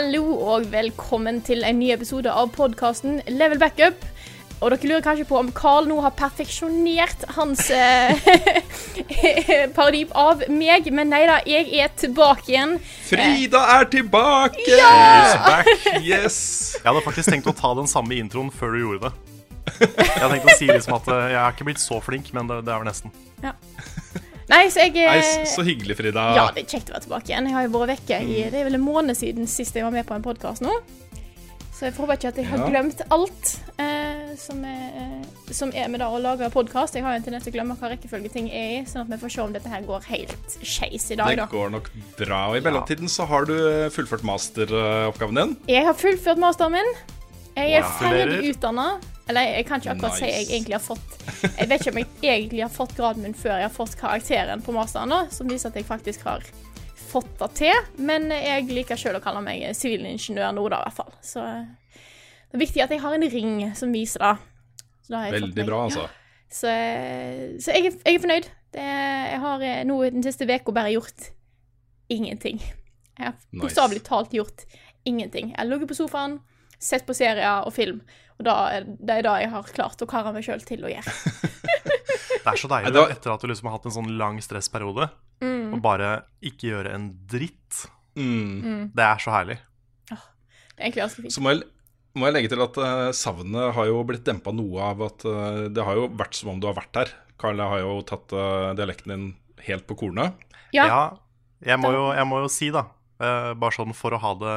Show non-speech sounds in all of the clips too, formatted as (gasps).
Hallo og velkommen til en ny episode av podkasten Level Backup. Og dere lurer kanskje på om Carl nå har perfeksjonert hans eh, (laughs) parodi av meg, men nei da, jeg er tilbake igjen. Frida er tilbake! Ja! She's back, yes! Jeg hadde faktisk tenkt å ta den samme introen før du gjorde det. Jeg hadde tenkt å si liksom at eh, jeg er ikke blitt så flink, men det, det er vel nesten. Nei, så jeg Nei, eh, så hyggelig, Frida. Ja, det er kjekt å være tilbake igjen. Jeg har jo vært vekke i Det er vel en måned siden sist jeg var med på en podkast nå. Så jeg håper ikke at jeg har glemt alt eh, som, er, eh, som er med da å lage podkast. Jeg har jo en tendens til å glemme hva rekkefølge ting er i, sånn at vi får se om dette her går helt skeis i dag, Det da. går nok bra. Og I mellomtiden så har du eh, fullført masteroppgaven din. Jeg har fullført masteren min. Jeg er Wow. ferdig utdanna. Eller jeg kan ikke akkurat si Nice. jeg egentlig har fått Jeg vet ikke om jeg egentlig har fått graden min før jeg har fått karakteren på masteren, da, som viser at jeg faktisk har fått det til. Men jeg liker sjøl å kalle meg sivilingeniør nå, da, i hvert fall. Så det er viktig at jeg har en ring som viser det. Veldig bra, altså. Ja. Så, så jeg, jeg er fornøyd. Det, jeg har eh, nå den siste uka bare gjort ingenting. Jeg har Nice. bokstavelig talt gjort ingenting. Jeg har ligget på sofaen, sett på serier og film, og da, er- det er det jeg har klart å karre meg sjøl til å gjøre. (laughs) Det er så deilig da- da, etter at du liksom har hatt en sånn lang stressperiode, Mm. og bare ikke gjøre en dritt. Mm. Det er så herlig. Det er egentlig ganske fint. Så må jeg, må jeg legge til at uh, savnet har jo blitt dempa noe av at uh, det har jo vært som om du har vært her. Karl har jo tatt uh, dialekten din helt på kornet. Ja, Ja, jeg må jo, jeg må jo si, da, eh, bare sånn for å ha det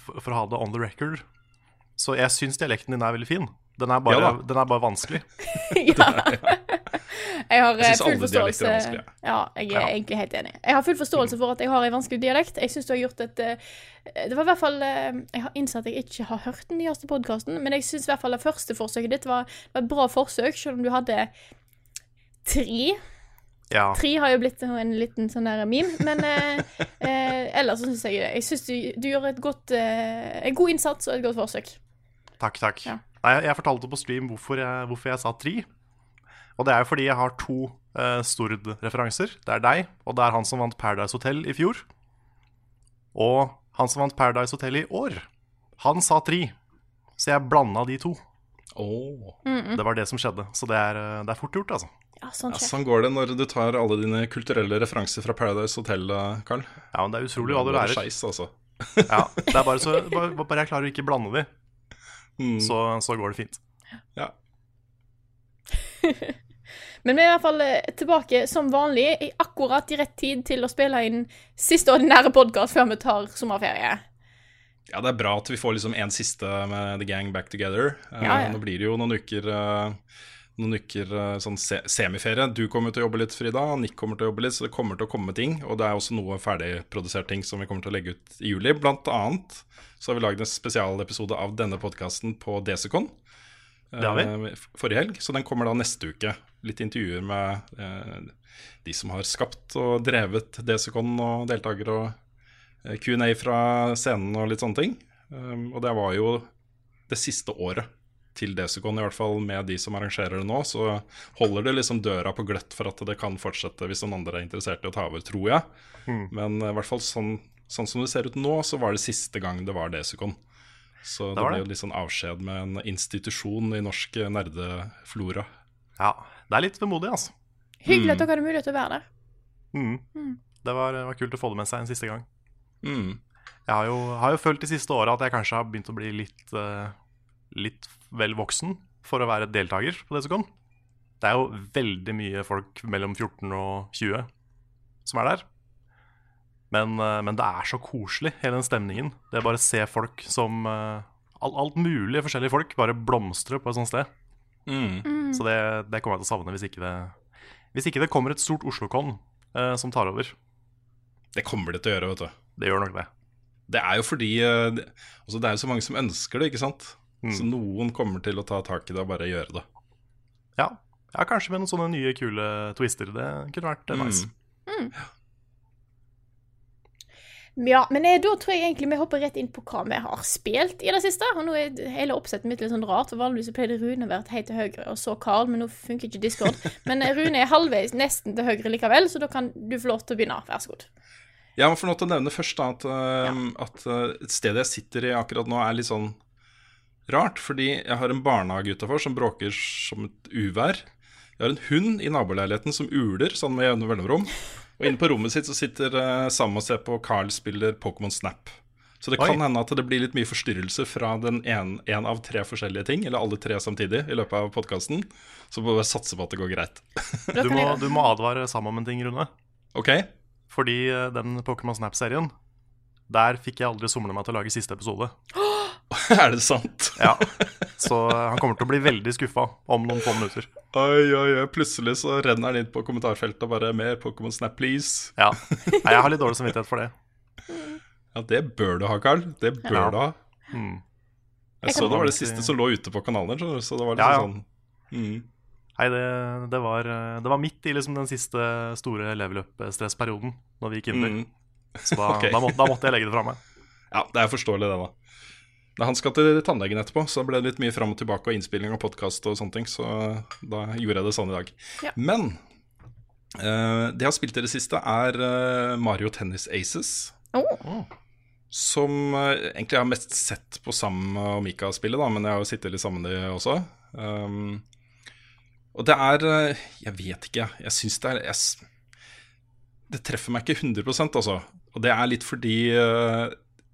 for, for å ha det on the record Så jeg syns dialekten din er veldig fin. Den er bare, Ja den er bare vanskelig. (laughs) (laughs) ja. Jeg har Jeg eh, full forståelse er. Ja, jeg er Ja. egentlig helt enig. Jeg har full forståelse for at jeg har en vanskelig dialekt. Jeg syns du har gjort et eh, Det var i hvert fall eh, Jeg har innsett at jeg ikke har hørt den nyeste podkasten, men jeg syns i hvert fall det første forsøket ditt var, var et bra forsøk, selv om du hadde tre. Ja. Tre har jo blitt en liten sånn der meme, men eh, eh, ellers så syns jeg Jeg syns du, du gjør et godt eh, en god innsats og et godt forsøk. Takk, takk. Ja. Nei, jeg fortalte på stream hvorfor jeg, hvorfor jeg sa tri. Og det er jo fordi jeg har to uh, Stord-referanser. Det er deg, og det er han som vant Paradise Hotel i fjor. Og han som vant Paradise Hotel i år. Han sa tri. Så jeg blanda de to. Oh. Det var det som skjedde. Så det er, eh, det er fort gjort, altså. Ja, sånn Ja, sånn går det når du tar alle dine kulturelle referanser fra Paradise Hotel, Carl. Karl. Ja, men det er utrolig hva du Det er lærer. Skeis, altså. Ja, det er bare, så, (laughs) bare, bare jeg klarer å ikke blande de, Mm. så, så går det fint. Ja. (laughs) Men vi er i hvert fall eh, tilbake som vanlig, i akkurat i rett tid til å spille inn siste ordinære podkast før vi tar sommerferie. Ja, det er bra at vi får liksom en siste med The Gang Back Together. Eh, Ja, ja. Nå blir det jo noen uker, eh, noen uker eh, sånn se semiferie. Du kommer til å jobbe litt, Frida. Nick kommer til å jobbe litt, så det kommer til å komme ting. Og det er også noe ferdigprodusert ting som vi kommer til å legge ut i juli. Blant annet så har vi lagd en spesialepisode av denne podkasten på Desicon Det har vi. eh, forrige helg. Så den kommer da neste uke. Litt intervjuer med eh, de som har skapt og drevet Desicon og deltakere. og eh, Q&A fra scenen og litt sånne ting. Um, og det var jo det siste året til Desicon, i hvert fall med de som arrangerer det nå. Så holder det liksom døra på gløtt for at det kan fortsette hvis noen andre er interessert i å ta over, tror jeg. Men eh, i hvert fall sånn, sånn som det ser ut nå, så var det siste gang det var Desicon. Så det, det ble jo litt sånn avskjed med en institusjon i norsk eh, nerdeflora. Ja, det er litt vemodig, altså. Hyggelig at dere hadde mulighet til å være der. Mm. Det var, var kult å få det med seg en siste gang. Mm. Jeg har jo, har jo følt de siste åra at jeg kanskje har begynt å bli litt, uh, litt vel voksen for å være deltaker på Desicon. Det er jo veldig mye folk mellom 14 og 20 som er der. Men, eh, men det er så koselig, hele den stemningen. Det er bare å se folk som alt, Alt mulig forskjellige folk bare blomstre på et sånt sted. Mm. Så det, det kommer jeg til å savne hvis ikke det, hvis ikke det kommer et stort Oslo-con eh, som tar over. Det kommer det til å gjøre, vet du. Det gjør nok det. Det er jo fordi eh, altså det er jo så mange som ønsker det, ikke sant? Så noen kommer til å ta tak i det og bare gjøre det. Ja. ja, kanskje med noen sånne nye, kule twister. Det kunne vært eh, nice. Ja, men eh, da tror jeg egentlig vi hopper rett inn på hva vi har spilt i det siste. Og nå er hele oppsettet mitt litt sånn rart, for vanligvis pleide Rune å være helt til høyre, og så Carl, men nå funker ikke Discord. (laughs) Men eh, Rune er halvveis nesten til høyre likevel, så da kan du få lov til å begynne. Vær så god. Jeg må få lov til å nevne først da, at, ja. at stedet jeg sitter i akkurat nå, er litt sånn rart. Fordi jeg har en barnehage utafor som bråker som et uvær. Jeg har en hund i naboleiligheten som uler sånn med jevne mellomrom. Og inne på rommet sitt så sitter uh, Sam og ser på Carl spiller Pokémon Snap. Så det Oi. kan hende at det blir litt mye forstyrrelse fra den en, en av tre forskjellige ting, eller alle tre samtidig, i løpet av podkasten. Så må vi bare satse på at det går greit. (laughs) Du må, du må advare Sam om en ting, Rune. OK? Fordi eh, den Pokémon Snap-serien, der fikk jeg aldri somle meg til å lage siste episode. (gasps) er det sant? Ja, Så han kommer til å bli veldig skuffa om noen få minutter. Oi, oi, oi. Plutselig så renner han inn på kommentarfeltet og bare 'Mer Pokémon Snap, please'. Ja, Nei, Jeg har litt dårlig samvittighet for det. Ja, det bør du ha, Carl. Det bør Ja. du ha. Mm. Jeg Jeg så det var det siste som lå ute på kanalen, så det var liksom ja. sånn mm. Nei, det, det, var, eh, det var midt i liksom den siste store level up-stressperioden når vi gikk inn der. Mm. Så da, okay. da, måtte, da måtte jeg legge det fra meg. Ja, det er forståelig, det, da. Da han skal til tannlegen etterpå, så ble det litt mye fram og tilbake og innspilling og podkast og sånne ting, så da gjorde jeg det sånn i dag. Ja. Men uh, det jeg har spilt i det siste, er uh, Mario Tennis Aces. Oh. Som uh, egentlig jeg har mest sett på Sam og Mika spille, da, men jeg har jo sittet litt sammen med de også. Um, og det er Jeg vet ikke, jeg syns det er jeg, Det treffer meg ikke 100 altså. Og det er litt fordi uh,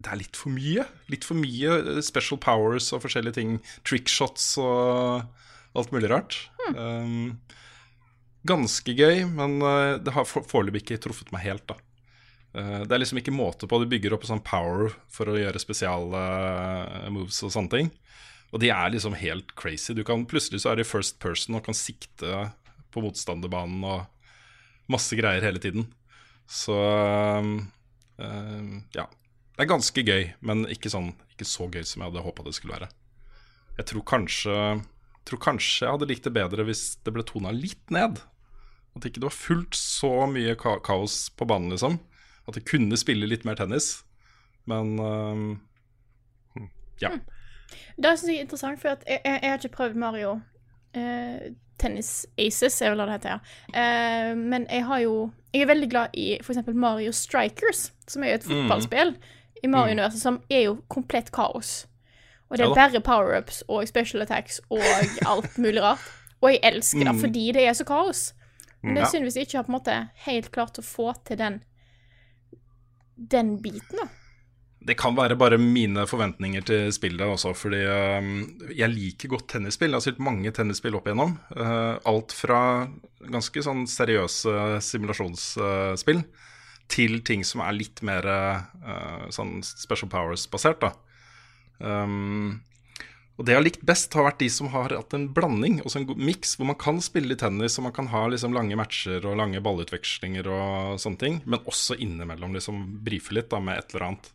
det er litt for mye. Litt for mye eh, special powers og forskjellige ting. Trickshots og alt mulig rart. Um, ganske gøy, men det har for- foreløpig ikke truffet meg helt, da. Uh, Det er liksom ikke måte på. Du bygger opp en sånn power for å gjøre spesiale uh, moves og sånne ting. Og de er liksom helt crazy. Du kan Plutselig så er det first person og kan sikte på motstanderbanen og masse greier hele tiden. Så um, ja. Det er ganske gøy, men ikke, sånn, ikke så gøy som jeg hadde håpa det skulle være. Jeg tror kanskje, tror kanskje jeg hadde likt det bedre hvis det ble tona litt ned. At ikke det var fullt så mye ka kaos på banen, liksom. At jeg kunne spille litt mer tennis. Men uh, ja. Det syns jeg er interessant, for at jeg, jeg, jeg har ikke prøvd Mario Uh, Tennis Aces, er vel det det heter, ja. Eh, men jeg har jo Jeg er veldig glad i f.eks. Mario Strikers, som er jo et fotballspill i Mario-universet som er jo komplett kaos. Og det er bare power-ups og special attacks og alt mulig rart. Og jeg elsker det fordi det er så kaos. Men det er synd hvis jeg ikke har på en måte helt klart å få til den den biten, da. Det kan være bare mine forventninger til spillet også, fordi um, jeg liker godt tennisspill. Jeg har spilt mange tennisspill opp igjennom. Uh, alt fra ganske sånn seriøse simulasjonsspill til ting som er litt mer uh, sånn special powers-basert, da. Um, og det jeg har likt best, har vært de som har hatt en blanding, også en god miks, hvor man kan spille i tennis, og man kan ha liksom lange matcher og lange ballutvekslinger og sånne ting, men også innimellom liksom brife litt da med et eller annet.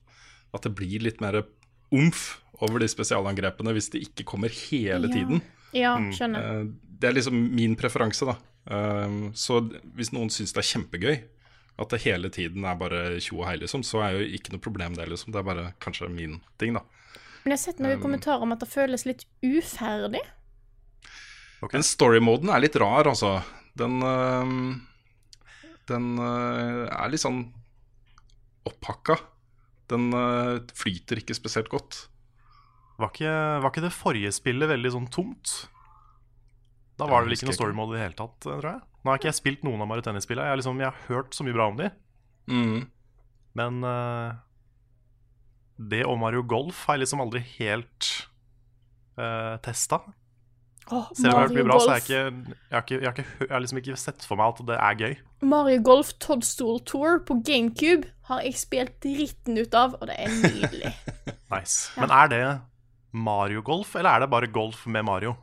At det blir litt mer omf over de spesialangrepene hvis de ikke kommer hele Ja. tiden. Ja, skjønner. Eh, Det er liksom min preferanse, da. Um, Så hvis noen syns det er kjempegøy, at det hele tiden er bare tjo og hei, liksom, så er jo ikke noe problem det, liksom. Det er bare kanskje min ting, da. Men jeg har sett noen kommentarer om at det føles litt uferdig. Den story-moden er litt rar, altså. Den um, Den er litt sånn opphakka. Den uh, flyter ikke spesielt godt. Var ikke, var ikke det forrige spillet veldig sånn tomt? Da var det vel ikke noe story mode i det hele tatt, tror jeg. Nå har ikke jeg spilt noen av Mario Tennis-spillene. Jeg, har liksom, jeg har hørt så mye bra om de, Mm. men uh, det og Mario Golf har jeg liksom aldri helt uh, testa. Åh, Selv om det blir bra, så er jeg ikke Jeg har, ikke, jeg har, ikke, jeg har liksom ikke sett for meg at det er gøy. Mario Golf Toadstool Tour på GameCube har jeg spilt dritten ut av, og det er nydelig. (laughs) Nice. Men er det Mario Golf, eller er det bare golf med Mario?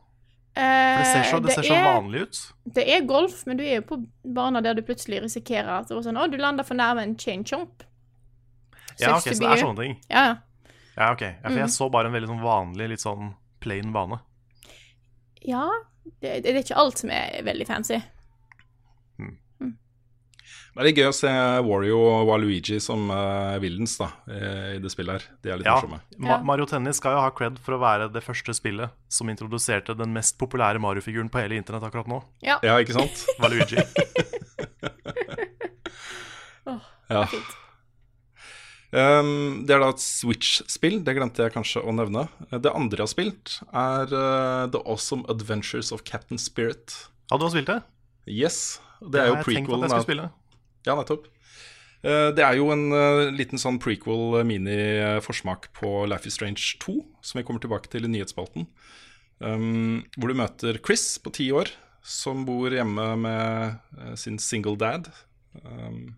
For det ser så, det det ser så er- vanlig ut. Det er golf, men du er jo på baner der du plutselig risikerer at sånn, å, du lander for nærme en chain chomp. Ja, ok, Så det er sånne ting. Ja, ja. Ja, ok. Ja, for Mm. jeg så bare en veldig sånn vanlig, litt sånn plain bane. Ja, det, det er ikke alt som er veldig fancy. Det er gøy å se Wario og Waluigi som uh, villains da, eh, i det spillet her. De er litt Ja, morsomme. Ma Mario Tennis skal jo ha cred for å være det første spillet som introduserte den mest populære Mario-figuren på hele internett akkurat nå. Ja. Ja, ikke sant? (laughs) Valuigi. (laughs) Ja. Um, det er da et Switch-spill, det glemte jeg kanskje å nevne. Det andre jeg har spilt, er uh, The Awesome Adventures of Captain Spirit. Ja, du har spilt det? Yes. Det er jo prequelen. Jeg at jeg skulle spille spille. Ja, nettopp. Eh, Det er jo en eh, liten sånn prequel-mini-forsmak på Life is Strange 2, som vi kommer tilbake til i nyhetsspalten. Um, hvor du møter Chris på ti år, som bor hjemme med eh, sin single dad. Um,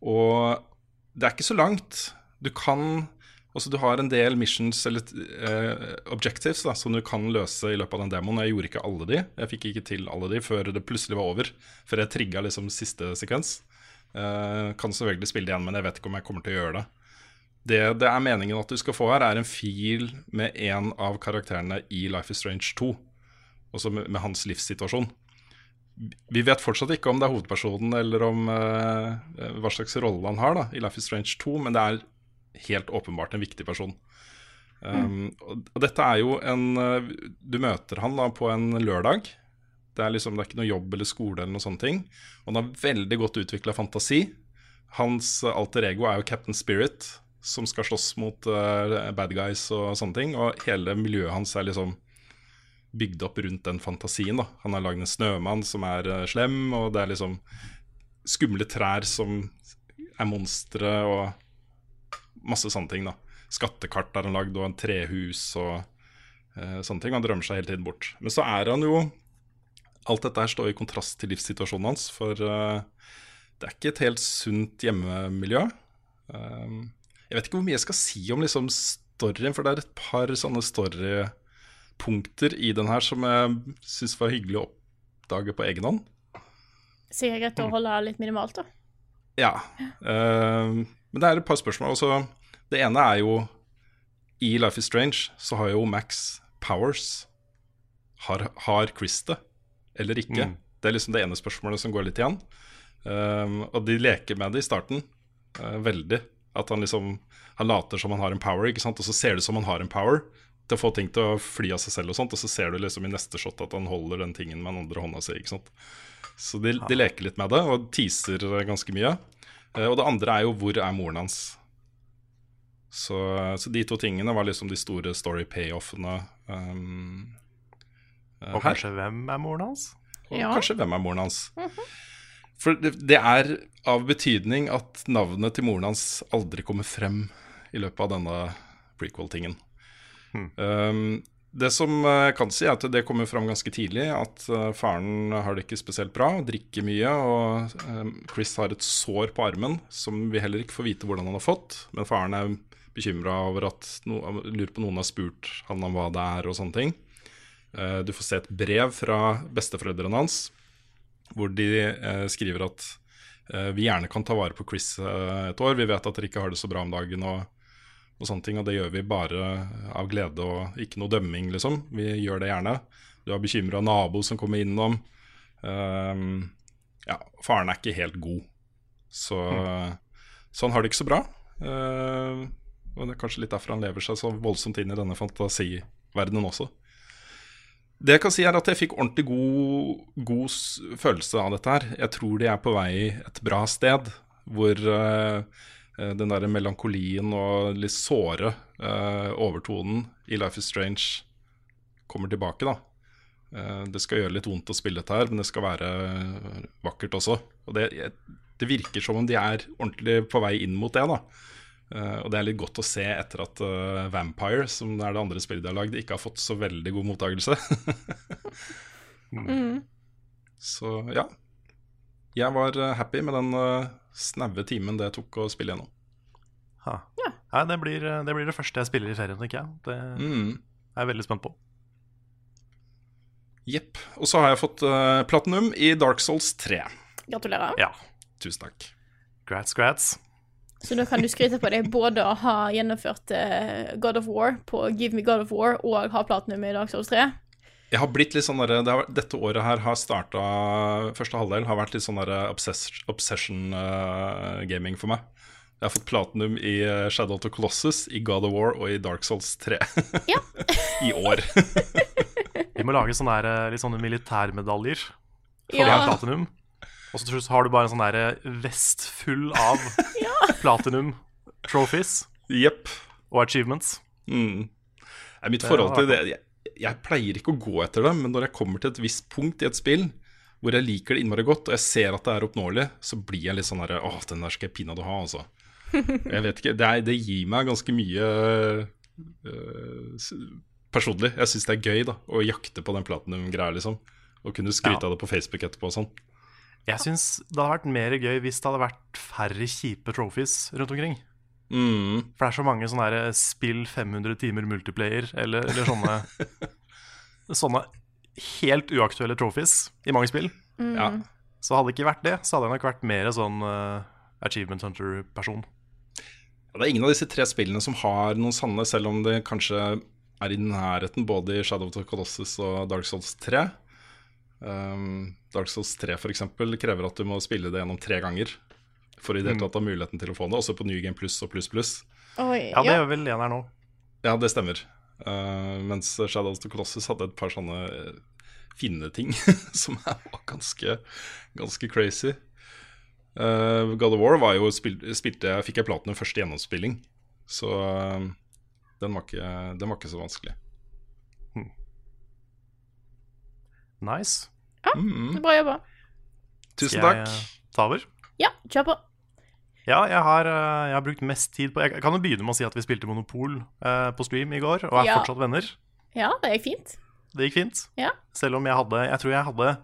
og det er ikke så langt. Du kan Altså Du har en del missions eller uh, objectives da, som du kan løse i løpet av den demoen. Jeg gjorde ikke alle de. Jeg fikk ikke til alle de før det plutselig var over. Før jeg trigga liksom siste sekvens. Eh, kan selvfølgelig spille det igjen, men jeg vet ikke om jeg kommer til å gjøre det. Det det er meningen at du skal få her, er en fil med en av karakterene i Life is Strange 2. Også med, med hans livssituasjon. Vi vet fortsatt ikke om det er hovedpersonen eller om uh, hva slags rolle han har da, i Life is Strange 2, men det er helt åpenbart en viktig person. Um, og, dette er jo en Du møter han da på en lørdag. Det er liksom, det er ikke noe jobb eller skole eller noe sånne ting. Og han har veldig godt utvikla fantasi. Hans eh, alter ego er jo Captain Spirit, som skal slåss mot uh, bad guys og sånne ting. Og hele miljøet hans er liksom bygd opp rundt den fantasien. da Han har lagd en snømann som er uh, slem, og det er liksom skumle trær som er monstre, og masse sånne ting. da Skattekart har han lagd, og en trehus og uh, sånne ting. Han drømmer seg hele tiden bort. Men så er han jo Alt dette her står i kontrast til livssituasjonen hans, for eh, det er ikke et helt sunt hjemmemiljø. Um, jeg vet ikke hvor mye jeg skal si om liksom storyen, for det er et par sånne storypunkter i den her som jeg syns var hyggelig å oppdage på egen hånd. Sikkert greit å holde det litt minimalt, da. Ja. ehm, men det er et par spørsmål. Også. det ene er jo I Life is Strange så har jo Max powers. Har, har Chris det, eller ikke? Mm. Det er liksom det ene spørsmålet som går litt igjen. Um, og de leker med det i starten, uh, veldig. At han liksom Han later som han har en power, ikke sant? og så ser det ut som han har en power til å få ting til å fly av seg selv, og sånt Og så ser du liksom i neste shot at han holder den tingen med den andre hånda si. ikke sant? Så de, de leker litt med det, og teaser ganske mye. Uh, Og det andre er jo hvor er moren hans? Så, så de to tingene var liksom de store story payoffene um, eh, Og her. kanskje hvem er moren hans? Og Ja. kanskje hvem er moren hans? For det, det er av betydning at navnet til moren hans aldri kommer frem i løpet av denne prequel-tingen. Um, det som eh, jeg kan si, er at det kommer fram ganske tidlig at eh, faren har det ikke spesielt bra, drikker mye, og eh, Chris har et sår på armen som vi heller ikke får vite hvordan han har fått. Men faren er bekymra over at no, lurer på noen har spurt han om hva det er, og sånne ting. Eh, Du får se et brev fra besteforeldrene hans, hvor de eh, skriver at eh, vi gjerne kan ta vare på Chris et år. Vi vet at dere ikke har det så bra om dagen, og, og sånne ting, og det gjør vi bare av glede og ikke noe dømming, liksom. Vi gjør det gjerne. Du har bekymra nabo som kommer innom. Um, ja, faren er ikke helt god, så, så han har det ikke så bra. Uh, og det er kanskje litt derfor han lever seg så voldsomt inn i denne fantasiverdenen også. Det jeg kan si er at jeg fikk ordentlig god, god følelse av dette her. Jeg tror de er på vei et bra sted, hvor eh, den der melankolien og litt såre uh, overtonen i Life is Strange kommer tilbake, da. Uh, det skal gjøre litt vondt å spille dette her, men det skal være vakkert også. Og det, det virker som om de er ordentlig på vei inn mot det, da. Eh, og det er litt godt å se etter at uh, Vampire, som er det andre spillet de har lagd, ikke har fått så veldig god mottakelse. (laughs) Så ja. Jeg var eh, happy med den uh, snaue timen det tok å spille gjennom. Ha. Nei, det blir, det blir det første jeg spiller i ferien, tenker jeg. Det Mm. er jeg veldig spent på. Jepp. Og så har jeg fått uh, platinum i Dark Souls 3. Gratulerer. Ja. Tusen takk. Grats, grats. Så da kan du skryte på deg både å ha gjennomført eh, God of War på Give Me God of War og ha platinum i Dark Souls 3. Jeg har blitt litt sånn der, det har, Dette året her har starta Første halvdel har vært litt sånn der obsess, obsession eh, gaming for meg. Jeg har fått platinum i eh, Shadow of the Colossus, i God of War og i Dark Souls 3. Ja. (laughs) I år. (laughs) Vi må lage sånne der, litt sånne militærmedaljer for Ja. ha platinum. Og så til slutt har du bare en sånn derre vest full av (laughs) platinum trophies yep. og achievements. Mm. Nei, Mitt forhold til det jeg, jeg pleier ikke å gå etter det, men når jeg kommer til et visst punkt i et spill hvor jeg liker det innmari godt, og jeg ser at det er oppnåelig, så blir jeg litt sånn herre Åh, den der skal jeg pinadø ha, altså. Jeg vet ikke, det, er, det gir meg ganske mye øh, personlig. Jeg syns det er gøy da å jakte på den platinum-greia, liksom. Og kunne skryte Ja. av det på Facebook etterpå og sånn. Jeg syns det hadde vært mer gøy hvis det hadde vært færre kjipe trophies rundt omkring. Mm. For det er så mange sånne der spill 500 timer multiplayer, eller, eller sånne (laughs) Sånne helt uaktuelle trophies i mange spill. Ja. Så hadde det ikke vært det, så hadde jeg nok vært mer sånn uh, Achievement Hunter-person. Ja, det er ingen av disse tre spillene som har noen sanne, selv om det kanskje er i nærheten både i Shadow of the Colossus og Dark Souls 3. Um, Dark Souls 3 for eksempel krever at du må spille det gjennom tre ganger for i det hele tatt ha muligheten til å få det, også på New Game Plus og Pluss Pluss. Oi, Ja, det gjør vel en her nå. Ja, det stemmer. Uh, mens Shadow of the Colossus hadde et par sånne uh, fine ting (laughs) som er- var ganske, ganske crazy. Uh, God of War var jo spil spilte, fikk jeg platinum første gjennomspilling, så uh, den, var ikke, den var ikke så vanskelig. Nice. Mm, Bra jobba. tusen Skal jeg takk. eh, ta over? Ja, kjør på. Ja, jeg har, eh, jeg har brukt mest tid på Jeg kan jo begynne med å si at vi spilte Monopol eh, på stream i går, og er Ja. fortsatt venner. Ja, det gikk fint. Det gikk fint. Ja. Selv om jeg hadde Jeg tror jeg hadde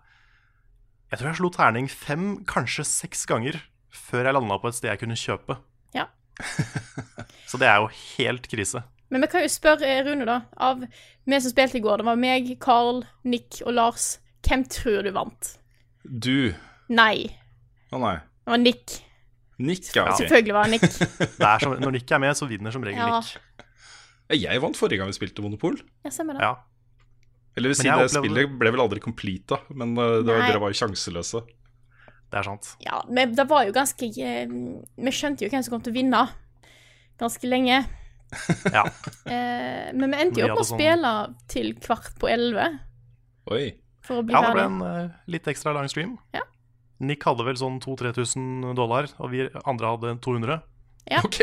Jeg tror jeg slo terning fem, kanskje seks ganger før jeg landa på et sted jeg kunne kjøpe. Ja. (laughs) Så det er jo helt krise. Men vi kan jo spørre eh, Rune, da. Av vi som spilte i går, det var meg, Carl, Nick og Lars. Hvem tror du vant? Du Nei. Å nei. Det var Nick. Nick, ja. Selvfølgelig var det Nick. (laughs) Det er som, når Nick er med, så vinner som regel Ja. Nick. Jeg vant forrige gang vi spilte Monopol. Ja, stemmer det. Ja. Eller vil si, det opplevde- spillet ble vel aldri completa, men det, var- dere var jo sjanseløse. Det er sant. Ja, men det var jo ganske eh, Vi skjønte jo hvem som kom til å vinne ganske lenge. Ja. Eh, men vi endte jo opp med å sånn- spille til kvart på elleve Oi. For å bli ja, det ble en uh, litt ekstra lang stream. Ja. Nick hadde vel sånn 2000-3000 dollar, og vi andre hadde 200. Ja. Ok.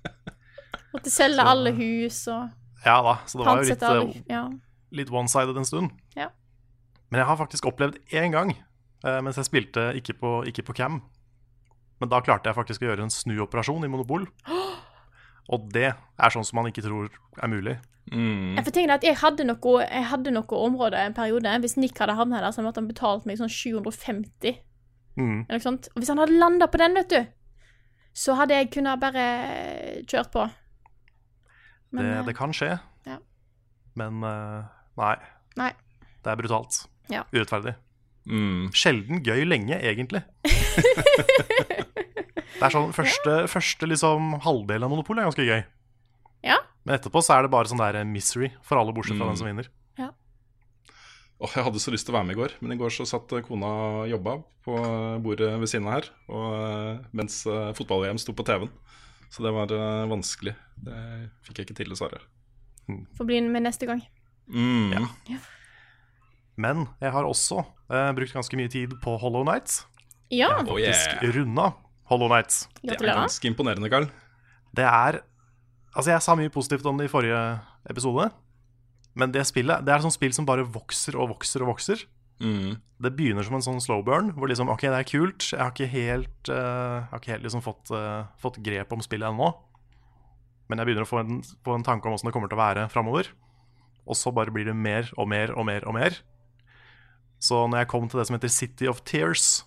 (laughs) Måtte selge alle hus og Ja da, så det var jo litt, alle eh, Ja. litt one-sided en stund. Ja. Men jeg har faktisk opplevd én gang uh, mens jeg spilte ikke på, ikke på cam. Men da klarte jeg faktisk å gjøre en snuoperasjon i Monopol. (gasps) Og det er sånn som man ikke tror er mulig. Mm. Jeg får tenke at jeg hadde noe, jeg hadde noe område en periode. Hvis Nick hadde havna der, så måtte han betalt meg sånn 750. Mm. Eller noe sånt. Og hvis han hadde landa på den, vet du, så hadde jeg kunnet bare kjørt på. Men, det, eh, det kan skje. ja. Men eh, nei. Nei. Det er brutalt. Ja. Urettferdig. Mm. Sjelden gøy lenge, egentlig. (laughs) det er sånn Første, første liksom, halvdel av Monopol er ganske gøy. Ja. Men etterpå så er det bare sånn der misery for alle, bortsett fra Mm. den som vinner. Åh, jeg hadde så lyst til å være med i går, men i går så satt kona og jobba på eh, bordet ved siden av her, og, eh, mens eh, fotball-VM sto på TV-en. Så det var vanskelig. Det fikk jeg ikke til, dessverre. Får bli med neste gang. Mm. Men jeg har også eh, brukt ganske mye tid på Hollow Nights. Ja, har Faktisk yeah. runda Hollow Night. Det er ganske imponerende, Carl. Det er Altså, jeg sa mye positivt om det i forrige episode. Men det spillet Det er et sånt spill som bare vokser og vokser og vokser. Mm. Det begynner som en sånn slow burn, hvor liksom OK, det er kult. Jeg har ikke helt, uh, jeg har ikke helt liksom fått, uh, fått grep om spillet ennå. Men jeg begynner å få en, få en tanke om åssen det kommer til å være framover. Og så bare blir det mer og mer og mer og mer. Så når jeg kom til det som heter City of Tears,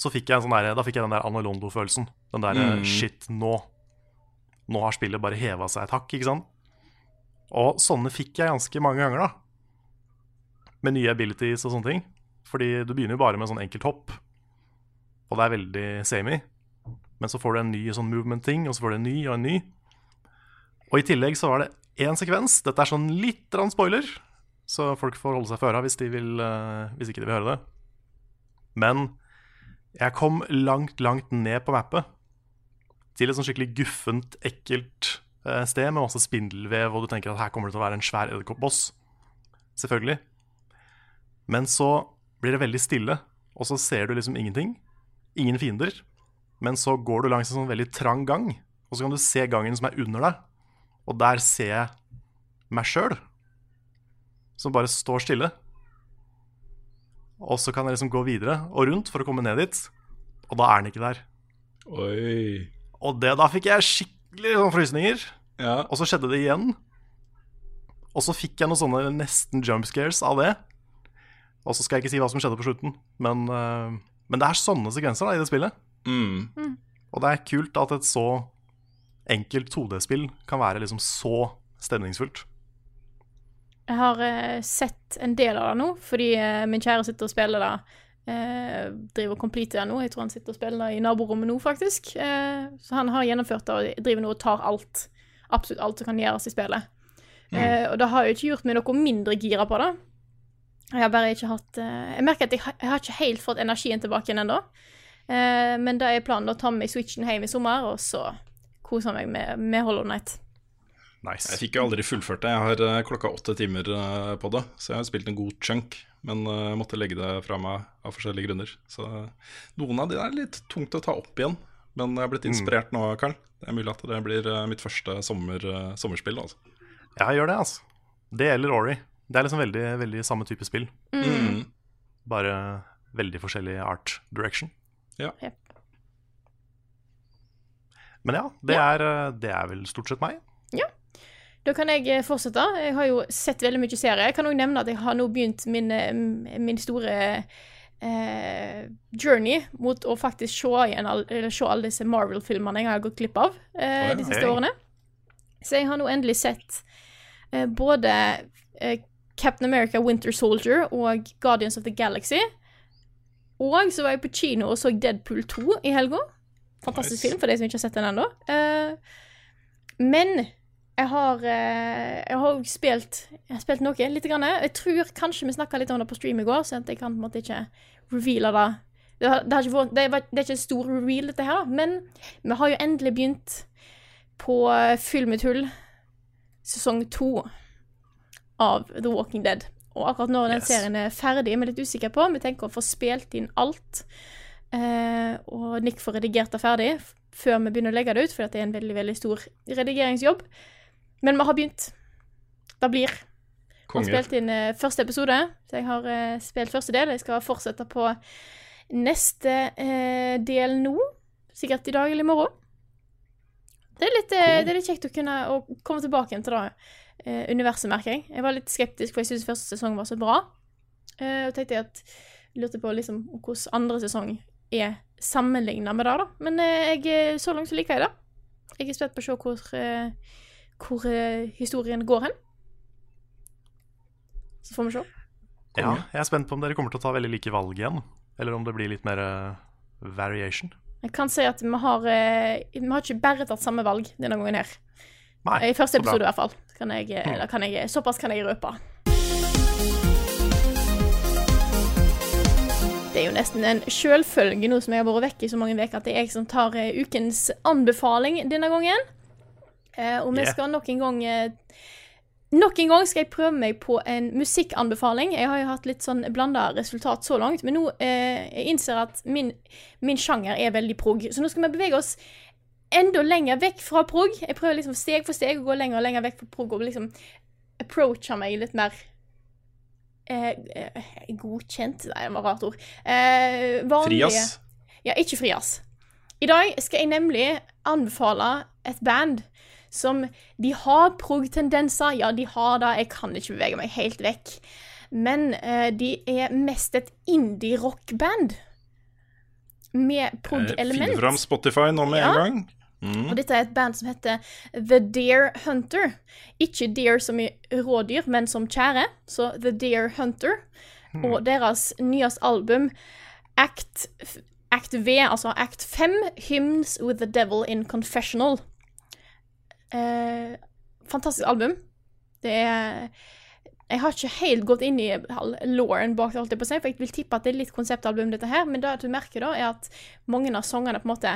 så fikk jeg en sånn der, da fikk jeg den der Anne Londo-følelsen. Den der Mm. shit, nå. Nå har spillet bare heva seg et hakk, ikke sant? Og sånne fikk jeg ganske mange ganger, da. Med nye abilities og sånne ting. Fordi du begynner jo bare med sånn enkelt hopp, og det er veldig samey. Men så får du en ny sånn movement-ting, og så får du en ny og en ny. Og i tillegg så var det én sekvens. Dette er sånn litt rann spoiler, så folk får holde seg for øra hvis, de vil, eh, hvis ikke de vil høre det. Men jeg kom langt, langt ned på mappet. Til et sånn skikkelig guffent, ekkelt eh, sted med masse spindelvev, og du tenker at her kommer det til å være en svær edderkoppboss. Selvfølgelig. Men så blir det veldig stille, og så ser du liksom ingenting. Ingen fiender. Men så går du langs en sånn veldig trang gang, og så kan du se gangen som er under deg. Og der ser jeg meg sjøl, som bare står stille. Og så kan jeg liksom gå videre og rundt for å komme ned dit, og da er den ikke der. Oi. Og det, da fikk jeg skikkelig sånn frysninger. Ja. Og så skjedde det igjen. Og så fikk jeg noen sånne nesten jump scares av det. Og så skal jeg ikke si hva som skjedde på slutten, men, uh, men det er sånne sekvenser da, i det spillet. Mm. Og det er kult at et så enkelt 2D-spill kan være liksom så stemningsfullt. Jeg har uh, sett en del av det nå, fordi uh, min kjære sitter og spiller det. Eh, driver og completer det nå. Jeg tror han sitter og spiller i naborommet nå, faktisk. Eh, så han har gjennomført det og driver nå og tar alt. Absolutt alt som kan gjøres i spillet. Eh, og det har jo ikke gjort meg noe mindre gira på det. Jeg har bare ikke hatt eh, Jeg merker at jeg, har- jeg har ikke helt fått energien tilbake igjen ennå. Eh, men det er planen å ta med meg Switchen hjem i sommer, og så kose meg med, med Hollow Night. Nice. Jeg fikk jo aldri fullført det. Jeg har eh, klokka åtte timer eh, på det, så jeg har spilt en god chunk. Men eh, jeg måtte legge det fra meg av forskjellige grunner. Så noen av de er litt tungt å ta opp igjen. Men jeg er blitt inspirert nå, Karl. Det er mulig at det blir mitt første sommer, sommerspill. Altså. Ja, gjør det, altså. Det eller Ori. Det er liksom veldig, veldig samme type spill. Mm. Bare veldig forskjellig art direction. Ja. Yep. Men ja, det er, det er vel stort sett meg. Da kan jeg eh, fortsette. Jeg har jo sett veldig mye serier. Jeg kan òg nevne at jeg har nå begynt min, eh, min store eh, journey mot å faktisk se igjen se alle disse Marvel-filmene jeg har gått glipp av eh, de siste årene. Så jeg har nå endelig sett eh, både eh, Captain America Winter Soldier og Guardians of the Galaxy. Og så var jeg på kino og så Deadpool 2 i helga. Fantastisk Nice. film for de som ikke har sett den ennå. Eh, men jeg har, eh, jeg har spilt Jeg har spilt noe, lite grann. Jeg tror kanskje vi snakka litt om det på stream i går, så jeg kan på en måte ikke reveale det. Det, har, det, har ikke det, var, det er ikke en stor reveal, dette her, men vi har jo endelig begynt på eh, Fyll mitt hull, sesong to av The Walking Dead. Og akkurat når den Yes. serien er ferdig, vi er litt usikre på. Vi tenker å få spilt inn alt. Eh, og Nick får redigert det ferdig før vi begynner å legge det ut, for det er en veldig veldig stor redigeringsjobb. Men vi har begynt. Det blir. Vi har spilt inn uh, første episode, så jeg har uh, spilt første del. Jeg skal fortsette på neste uh, del nå. Sikkert i dag eller i morgen. Det er litt, det er litt kjekt å kunne å komme tilbake til det eh, universet, merker jeg. Jeg var litt skeptisk, for jeg syntes første sesong var så bra. Eh, og tenkte jeg at lurte på liksom hvordan andre sesong er sammenligna med det, da. Men jeg, så langt så liker jeg det. Jeg er spent på å se hvor, hvor eh, historien går hen. Så får vi se. Ja, jeg er spent på om dere kommer til å ta veldig like valg igjen. Eller om det blir litt mer eh, variation. Jeg kan si at vi har, eh, vi har ikke bare tatt samme valg denne gangen her. Nei, I første episode, i hvert fall. Kan jeg, da kan jeg, såpass kan jeg røpe. Det er jo nesten en selvfølge nå som jeg har vært vekk i så mange uker, at det er jeg som tar ukens anbefaling denne gangen. Eh, og vi Yeah. skal nok en gang eh, Nok en gang skal jeg prøve meg på en musikkanbefaling. Jeg har jo hatt litt sånn blanda resultat så langt, men nå eh, jeg innser at min, min sjanger er veldig prog. Så nå skal vi bevege oss enda lenger vekk fra prog. Jeg prøver liksom steg for steg å gå lenger og lenger vekk fra prog og liksom approache meg litt mer eh, eh, Godkjent? Nei, det var rart ord. Eh, vanlige Frias. Ja, ikke Frias. I dag skal jeg nemlig anbefale et band som De har prog-tendenser, ja, de har det, jeg kan ikke bevege meg helt vekk. Men eh, de er mest et indie-rock-band. Med Eh, prog-element. fram Spotify nå med Ja. en gang. Og dette er et band som heter The Deer Hunter. Ikke deer som i rådyr, men som kjære. Så The Deer Hunter. Og deres nyeste album, Act, Act V, altså Act 5, Hymns with the Devil in Confessional. Eh, fantastisk album. Det er Jeg har ikke helt gått inn i Lauren bak det, holdt jeg på å si, for jeg vil tippe at det er litt konseptalbum, dette her. Men det du merker, da, er at mange av sangene på en måte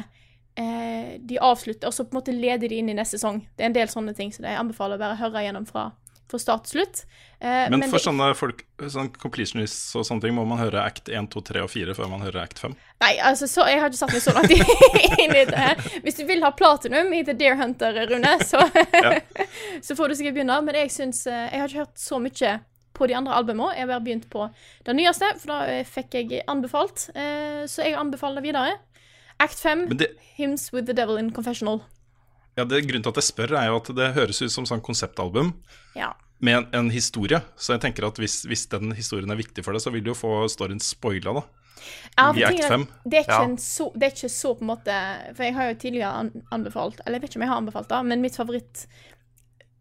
eh, De avslutter, og så på en måte leder de inn i neste sang. Det er en del sånne ting, så jeg anbefaler å bare høre gjennom fra, fra start og slutt. Eh, Men for det- sånne folk, sånn completionists og sånne ting, må man høre act 1, 2, 3 og 4 før man hører act 5. Nei, altså, så, jeg har ikke satt meg så langt (laughs) inn i det her. Hvis du vil ha platinum i The Deer Hunter, Rune, så, (laughs) (laughs) så får du sikkert begynne. Men jeg syns eh, Jeg har ikke hørt så mye på de andre albumene. Jeg har bare begynt på det nyeste, for da eh, fikk jeg anbefalt. Eh, Så jeg anbefaler det videre. Act 5, det, Hymns with the Devil in Confessional. Ja, det, grunnen til at jeg spør, er jo at det høres ut som sånn konseptalbum Ja. med en, en historie. Så jeg tenker at hvis, hvis den historien er viktig for deg, så vil du jo få storyen spoila, da. Ja, I for Act 5. Det er, ikke Ja. en så, det er ikke så på en måte For jeg har jo tidligere anbefalt Eller jeg vet ikke om jeg har anbefalt det, men mitt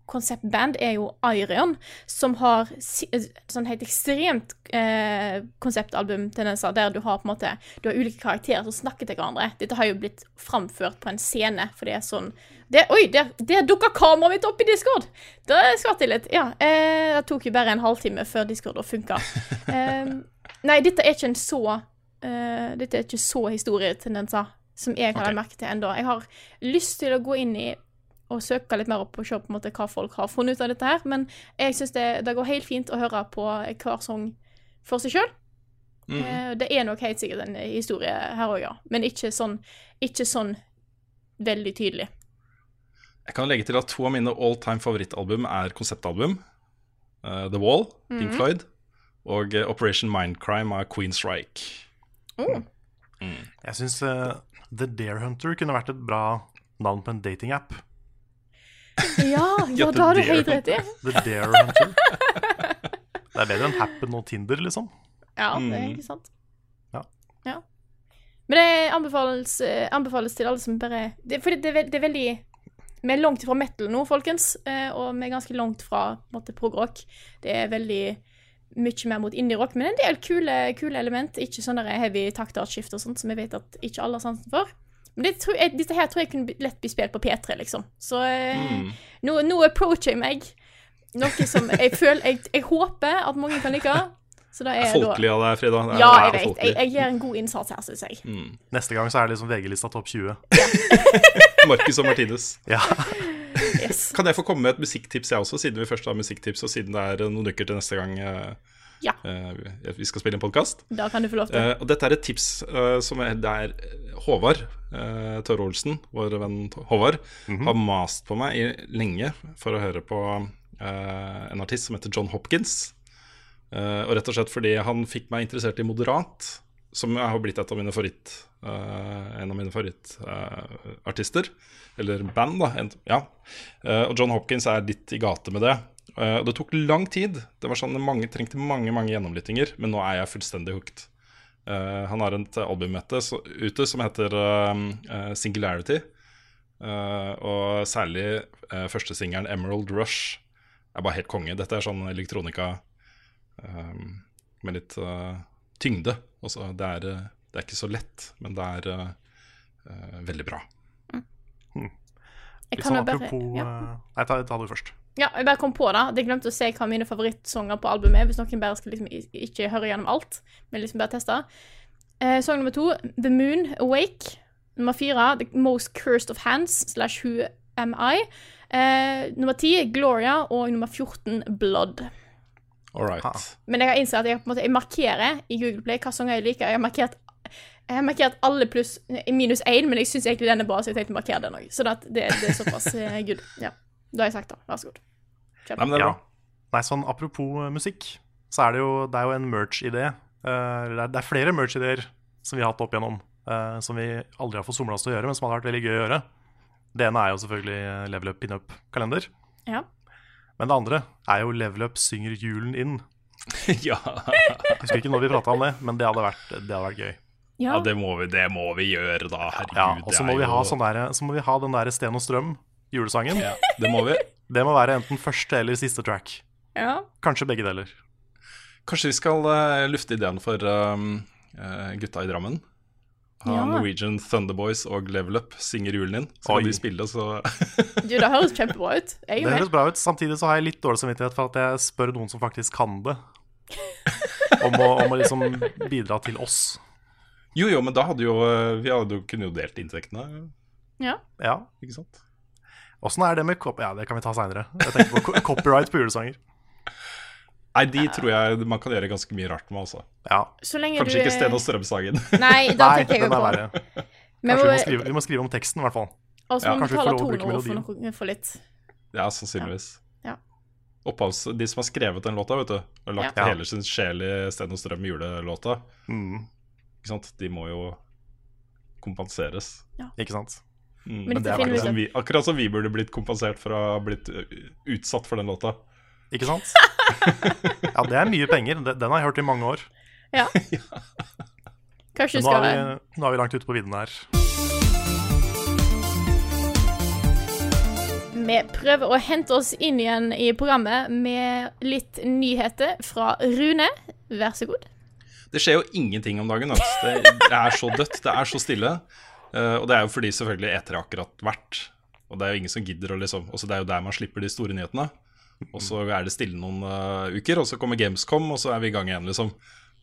favorittkonseptband er jo Iron, som har eh, sånn helt ekstremt eh, konseptalbumtendenser, der du har på en måte Du har ulike karakterer som snakker til hverandre. Dette har jo blitt framført på en scene, for det er sånn det, Oi, der, der dukka kameraet mitt opp i Discord! Det skvatt jeg litt. Ja. Eh, det tok jo bare en halvtime før Discord funka. (laughs) Eh, nei, dette er ikke en så eh, Dette er ikke så historietendenser som jeg har okay. merke til ennå. Jeg har lyst til å gå inn i og søke litt mer opp og se på en måte hva folk har funnet ut av dette her, men jeg syns det, det går helt fint å høre på hver sang for seg sjøl. Mm. det er nok helt sikkert en historie her òg, ja. Men ikke sånn, ikke sånn veldig tydelig. Jeg kan legge til at to av mine all time favorittalbum er konseptalbum. Uh, The Wall, Pink Floyd, og eh, Operation Mindcrime av Queen Strike. Oh. Jeg syns The Dare Hunter kunne vært et bra navn på en datingapp. Ja, (laughs) ja, da har du det helt rett i. The Dare Hunter. Det er bedre enn Happen og Tinder, liksom. Ja, det er Mm. ikke sant. Ja. Ja. Men det anbefales, eh, anbefales til alle som bare det, For det, er det er veldig Vi er langt fra metal nå, folkens, eh, og vi er ganske langt fra prog-rock. Det er veldig mye mer mot indie-rock, men en del kule, kule element. Ikke sånne heavy taktartskift og sånt, som vi vet at ikke alle har sansen for. Men det tror jeg, dette her tror jeg kunne lett bli spilt på P3, liksom. Så mm. nå, nå approacher jeg meg noe som jeg føler Jeg, jeg håper at mange kan like. Så da er Folkelig av deg, Frida. Det er- Ja, jeg vet. Jeg, jeg gjør en god innsats her, syns jeg. Neste gang så er det liksom VG-lista topp 20. (laughs) Marcus og Martinus. Ja. Yes. Kan jeg få komme med et musikktips, jeg også, siden vi først har musikktips, og siden det er eh, noen uker til neste gang eh, Ja. Uh, vi skal spille en podkast? Da kan du få lov til. Uh, og dette er et tips uh, som er der Håvard uh, Tørre Olsen, vår venn Håvard, har mast på meg i, lenge for å høre på eh, en artist som heter John Hopkins. Eh, og rett og slett fordi han fikk meg interessert i Moderat, som har blitt et av mine favoritt eh, en av mine favorittartister. eller band, da. En, ja. Eh, og John Hopkins er litt i gate med det. Eh, og det tok lang tid. Det var sånn mange, trengte mange mange gjennomlyttinger, men nå er jeg fullstendig hooked. Eh, han har et album ute, så, ute som heter eh, Singularity. Eh, og særlig første singelen, 'Emerald Rush', er bare helt konge. Dette er sånn elektronika med litt tyngde. Også, det, er, det er ikke så lett, men det er veldig bra. Jeg Litt kan jo bare apropos ja. Nei, ta, ta det først. Ja, jeg bare kom på det. Jeg glemte å se hva mine favorittsanger på albumet er, hvis noen bare skal liksom ikke høre gjennom alt, men liksom bare teste. Eh, sang nummer to, The Moon Awake. Nummer fire, The Most Cursed of Hands slash Who Am I. Eh, nummer ti, Gloria. Og nummer 14, Blood. All right. Ah. Men jeg har innsett at jeg, på en måte, jeg markerer i Google Play hva sanger jeg liker. Jeg har markert, jeg har markert alle pluss minus én, men jeg syns egentlig den er bra, så jeg tenkte å markere den òg. Så det, det, det er såpass eh, good. Ja. Da har jeg sagt det. Vær så god. Kjør Nei, på. men det er Ja. bra. Nei, sånn apropos eh, musikk. så er det jo, det er jo en merch-idé. Uh, det er- det er flere merch-ideer som vi har hatt opp igjennom, uh, som vi aldri har fått somla oss til å gjøre, men som hadde vært veldig gøy å gjøre. Det ene er jo selvfølgelig eh, Level Up pinup-kalender. Ja. Men det andre er jo Level Up synger julen inn. (laughs) ja. Jeg husker ikke når vi prata om det, men det hadde vært, det hadde vært gøy. Ja. ja, det må vi, det må vi gjøre, da. Herregud. Ja, Og så må, vi ha jo- sånn må vi ha den der Sten og Strøm, julesangen. Ja, (laughs) det må vi. Det må være enten første eller siste track. ja. Kanskje begge deler. Kanskje vi skal uh, lufte ideen for um, uh, gutta i Drammen? Ha Ja. Norwegian Thunderboys og Level Up synger julen inn. Så Oi. kan de spille, så Du, det høres kjempebra ut. Jeg (laughs) Det høres bra ut. Samtidig så har jeg litt dårlig samvittighet for at jeg spør noen som faktisk kan det, om å, om å liksom bidra til oss. Jo, jo, men da hadde jo eh, Vi hadde jo kunne jo delt inntektene, Ja. Ja. ikke sant? Åssen er det med cop... Ja, det kan vi ta seinere. Jeg tenker på copyright på julesanger. Nei, de tror jeg man kan gjøre ganske mye rart med, altså. Ja. Så lenge Kanskje du ikke Sten og Strøm-sangen. Nei, da (laughs) Nei, tenker jeg den jo er på. verre. Men Kanskje vi må skrive, vi må skrive om teksten, i hvert fall. og så må vi betale toneord for, for litt. ja, sannsynligvis. Ja. Opphavs, de som har skrevet den låta, vet du, og lagt Ja. hele sin sjel i Sten og Strøm julelåta, Mm, ikke sant? de må jo kompenseres. ikke sant? Mm, Men det er finner vi akkurat som vi burde blitt kompensert for å ha blitt utsatt for den låta. Ikke sant? (laughs) Ja, det er mye penger. Den har jeg hørt i mange år. Ja. (laughs) Kanskje du skal vi, nå er vi langt ute på viddene her. Vi prøver å hente oss inn igjen i programmet med litt nyheter fra Rune. Vær så god. Det skjer jo ingenting om dagen. Altså. Det, det er så dødt, det er så stille. Eh, og det er jo fordi selvfølgelig etere akkurat vært. Og det er jo ingen som gidder å liksom også Det er jo der man slipper de store nyhetene. Og så er det stille noen uh, uker, og så kommer Gamescom, og så er vi i gang igjen, liksom.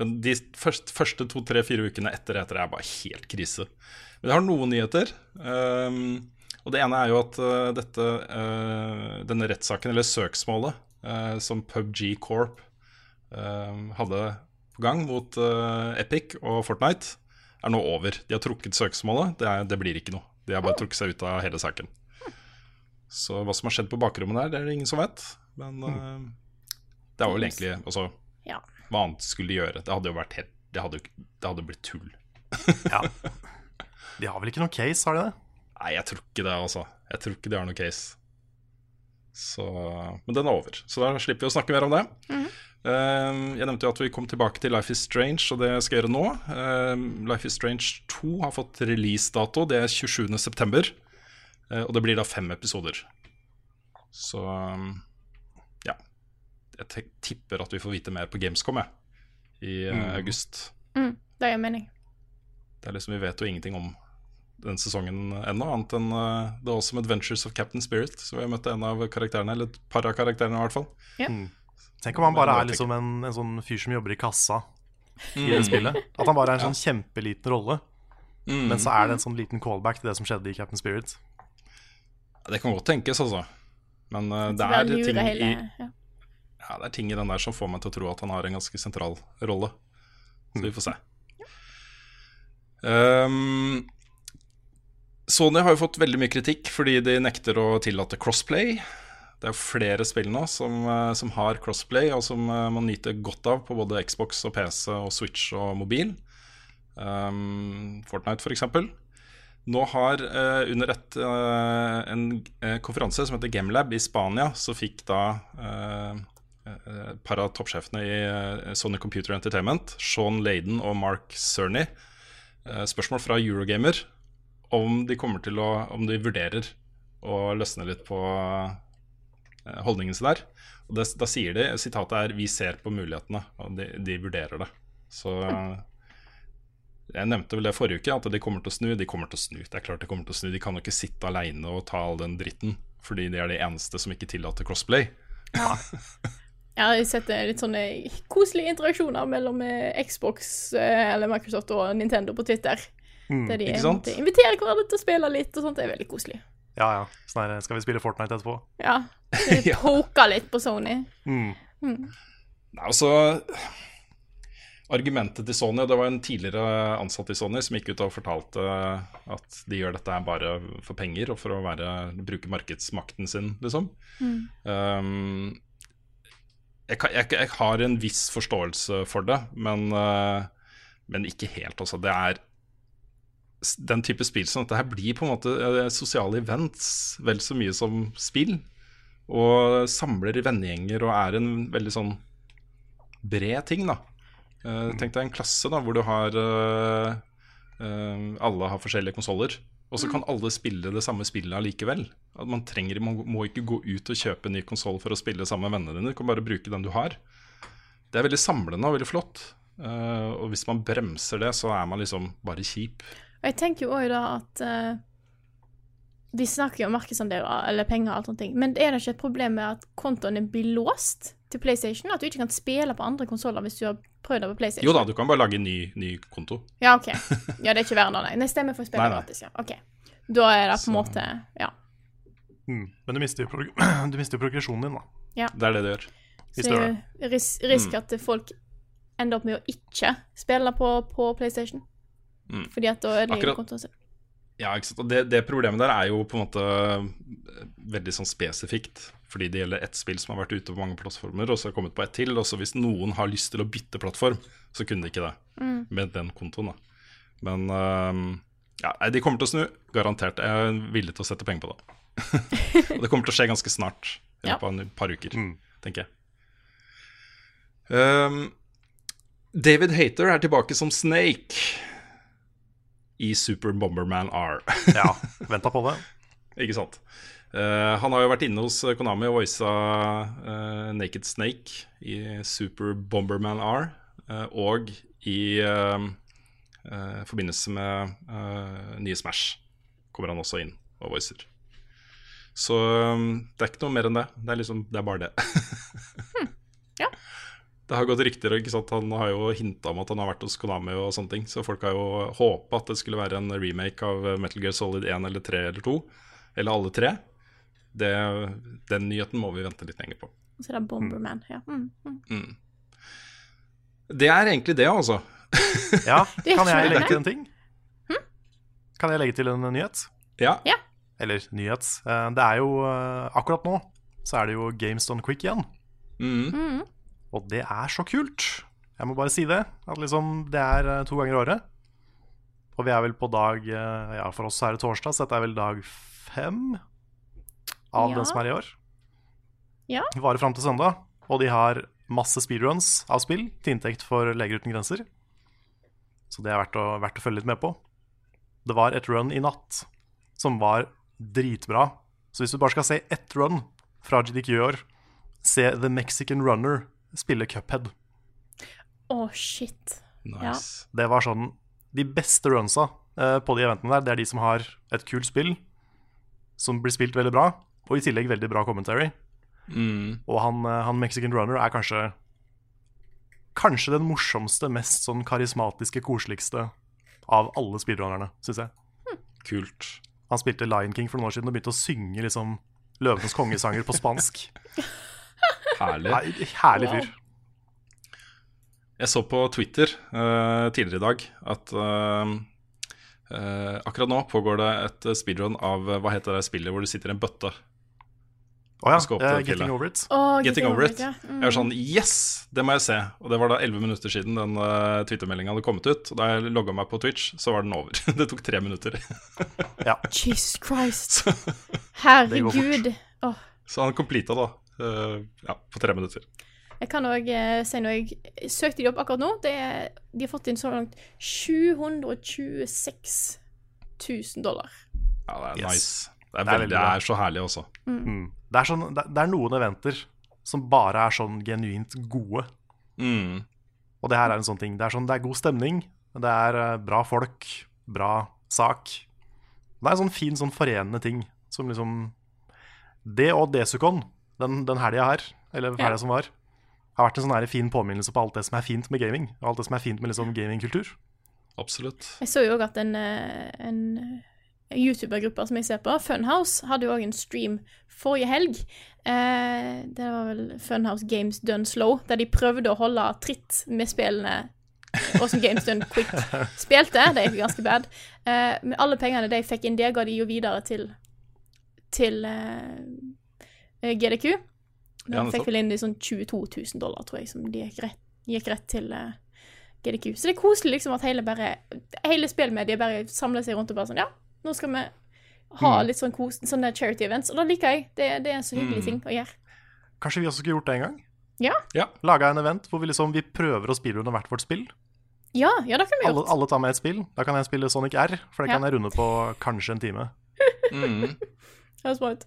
Men de første, første to, tre, fire ukene etter etere er bare helt krise. Men jeg har noen nyheter. Um, og det ene er jo at uh, dette, denne rettssaken, eller søksmålet, som PubG Corp hadde på gang mot Epic og Fortnite, er nå over. De har trukket søksmålet. Det, er, det blir ikke noe. De har bare trukket seg ut av hele saken. Så hva som har skjedd på bakrommet der, det er det ingen som vet. Men uh, det er vel egentlig Altså, Ja. hva annet skulle de gjøre? Det hadde jo vært helt Det hadde, det hadde blitt tull. (laughs) Ja. De har vel ikke noen case, har de det? Nei, jeg tror ikke det, altså. Jeg tror ikke de har noe case. Så, men den er over, så da slipper vi å snakke mer om det. Eh, jeg nevnte jo at vi kom tilbake til Life is Strange, og det skal jeg gjøre nå. Eh, Life is Strange 2 har fått releasedato, det er 27.9. Uh, og det blir da fem episoder. Så um, ja. Jeg tipper at vi får vite mer på Gamescom jeg, i mm. august. Mm, det gir mening. Det er liksom, Vi vet jo ingenting om den sesongen ennå, annet enn uh, The Awesome Adventures of Captain Spirit. Så vi har møtt en av karakterene, eller et par av karakterene i hvert fall. Tenk om han bare er liksom en, en sånn fyr som jobber i kassa i Mm. det spillet. At han bare er en sånn kjempeliten rolle. Mm. Men så er det en sånn liten callback til det som skjedde i Captain Spirit. Det kan godt tenkes, altså. Men uh, det, er ting i, ja. ja, det er ting i den der som får meg til å tro at han har en ganske sentral rolle. Så vi får se. Um, Sony har jo fått veldig mye kritikk fordi de nekter å tillate crossplay. Det er flere spill nå som, eh, som har crossplay, og som eh, man nyter godt av på både Xbox og PC og Switch og mobil. Um, Fortnite, f.eks. Nå har eh, under et, eh, en eh, konferanse som heter Gamelab i Spania, så fikk da eh, et par av toppsjefene i Sony Computer Entertainment, Sean Laden og Mark Cerny, spørsmål fra Eurogamer om de kommer å Om de vurderer å løsne litt på holdningen sin der. Og det, da sier de, sitatet er 'Vi ser på mulighetene', og de, de vurderer det. Så eh, jeg nevnte vel det forrige uke, at de kommer til å snu. De kommer til å snu. Det er klart de kommer til å snu. De kan jo ikke sitte aleine og ta all den dritten, fordi de er de eneste som ikke tillater crossplay. Ja. Jeg har sett eh, litt sånne koselige interaksjoner mellom eh, Xbox eh, eller Microsoft og Nintendo på Twitter. der de ikke sant? måtte invitere hverandre til å spille litt, og sånt. Det er veldig koselig. Ja, ja. Sånn her, skal vi spille Fortnite etterpå? Ja. Du (laughs) poka litt på Sony. Mm. Nei, altså Argumentet til Sony, og det var en tidligere ansatt i Sony som gikk ut og fortalte at de gjør dette bare for penger og for å være, bruke markedsmakten sin, liksom. Um, jeg, jeg, jeg har en viss forståelse for det, men, eh, men ikke helt, altså. Det er den type spill som dette her blir på en måte eh, sosiale events vel så mye som spill. Og samler vennegjenger og er en veldig sånn bred ting, da. Eh, tenk deg en klasse da, hvor du har eh, Alle har forskjellige konsoller. Og så kan alle spille det samme spillet allikevel. Man, trenger, man må ikke gå ut og kjøpe en ny konsoll for å spille sammen med vennene dine. Du kan bare bruke den du har. Det er veldig samlende og veldig flott. Uh, og hvis man bremser det, så er man liksom bare kjip. Og jeg tenker jo òg da at uh, Vi snakker jo om markedsandeler eller penger og alt sånt, men er det ikke et problem med at kontoene blir låst til PlayStation? At du ikke kan spille på andre konsoller hvis du har prøvd det på PlayStation? Jo da, du kan bare lage en ny, ny konto. Ja, OK. Ja, det er ikke verre nå, nei. Nei, stemmer for å nei. gratis, ja. OK. Da er det på en måte Ja. Mm. Men du mister jo (clears throat) du mister progresjonen din, da. Det er det du gjør. Hvis Så det er ris risk at folk ender opp med å ikke spille på, på PlayStation. Mm. Fordi at da ødelegger du kontoen sin. Ja, ikke sant? Og det, det problemet der er jo på en måte eh, veldig sånn spesifikt. Fordi det gjelder ett spill som har vært ute på mange plattformer, og så har kommet på ett til. Og så hvis noen har lyst til å bytte plattform, så kunne de ikke det med den kontoen. da. Men uh, ja, de kommer til å snu, garantert. Jeg er villig til å sette penger på det. (laughs) og det kommer til å skje ganske snart, i løpet av et par uker, Mm. tenker jeg. Um, David Hater er tilbake som Snake i Super Bomberman R. (laughs) Ja, venta på det. (laughs) Ikke sant? Uh, han har jo vært inne hos Konami og voisa uh, Naked Snake i Super Bomberman R, Uh, og i eh, eh, forbindelse med eh, nye Smash kommer han også inn og voicer. Så um, det er ikke noe mer enn det. Det er liksom, det er bare det. (laughs) Ja. Det har gått rykter, ikke sant? Han har jo hinta om at han har vært hos Konami og sånne ting, så folk har jo håpa at det skulle være en remake av Metal Gear Solid 1 eller 3 eller 2, eller alle tre. Det, den nyheten må vi vente litt lenger på. Så det er Bomberman, Bomberman. Ja. Mm, mm. Det er egentlig det, altså. (laughs) Ja, kan jeg legge til en ting? Kan jeg legge til en nyhet? Ja. Ja. Eller nyhet. Eh, Det er jo eh, Akkurat nå så er det jo Games Done Quick igjen. Mm. Og det er så kult. Jeg må bare si det. At liksom det er eh, to ganger i året. Og vi er vel på dag eh, Ja, for oss er det torsdag, så dette er vel dag fem av Ja. den som er i år. Ja. Varer fram til søndag. Og de har masse speedruns av spill til inntekt for Leger uten grenser. Så det er verdt å, verdt å følge litt med på. Det var et run i natt som var dritbra. Så hvis du bare skal se ett run fra GDQ i år, se The Mexican Runner spille Cuphead. Å, shit. Nice. Det var sånn De beste runsa eh, på de eventene der, det er de som har et kult spill, som blir spilt veldig bra, og i tillegg veldig bra commentary. Mm. Og han, eh, han Mexican Runner er kanskje Kanskje den morsomste, mest sånn karismatiske, koseligste av alle speedrunnerne, syns jeg. Kult. Han spilte Lion King for noen år siden og begynte å synge liksom Løvenes kongesanger på spansk. (laughs) Herlig. Herlig fyr. Jeg så på Twitter uh, tidligere i dag at uh, Uh, akkurat nå pågår det et speedrun av hva heter det spillet hvor du sitter i en bøtte. Å ja, opp eh, til Getting. Over It. Oh, Getting Over It. ja. Mm. Jeg var sånn Yes! Det må jeg se. Og det var da 11 minutter siden den uh, Twitter-meldinga hadde kommet ut. Og da jeg logga meg på Twitch, så var den over. (laughs) det tok tre minutter. Jesus Christ. (laughs) Herregud. Åh. så han completa da. Eh, ja, på tre minutter. Jeg kan òg eh, si når jeg søkte opp akkurat nå, det er, de har fått inn så langt 726 000 dollar. Ja, det er Yes. nice. Det er, Det er veldig, veldig det er så herlig også. Mm. Det, er sånn, det, det er noen eventer som bare er sånn genuint gode. Mm. Og det her er en sånn ting. Det er, sånn, det er god stemning, det er eh, bra folk, bra sak. Det er en sånn fin sånn forenende ting som liksom Det og Desukon, den, den helga her, eller helga Ja. som var, har vært en sånn fin påminnelse på alt det som er fint med gaming. Og alt det som er fint med liksom gamingkultur. Absolutt. Jeg så jo òg at en, eh, en eh, YouTuber-gruppe som jeg ser på, Funhouse, hadde jo òg en stream forrige helg. Eh, det var vel Funhouse Games Done Slow, der de prøvde å holde tritt med spillene og som Games Done Quick (laughs) spilte. Det gikk ganske bad. Eh, men alle pengene de fikk inn, det ga de jo videre til, til eh, GDQ. da Ja, fikk vel inn de sånn 22 000 dollar, tror jeg, som de gikk rett, gikk rett til eh, GDQ. Så det er koselig liksom at hele, bare, hele spillmediet bare samler seg rundt og bare sånn Ja, nå skal vi ha Mm. litt sånn kos, sånne charity events, og det liker jeg. Det, det er en så hyggelig Mm. ting å gjøre. Kanskje vi også skulle gjort det en gang? Ja, Ja. Laga en event hvor vi liksom vi prøver å spille under hvert vårt spill. ja, ja det kan vi gjort. alle tar med et spill. Da kan jeg spille Sonic R, for det Ja. kan jeg runde på kanskje en time. (laughs) Mm. Det høres bra ut.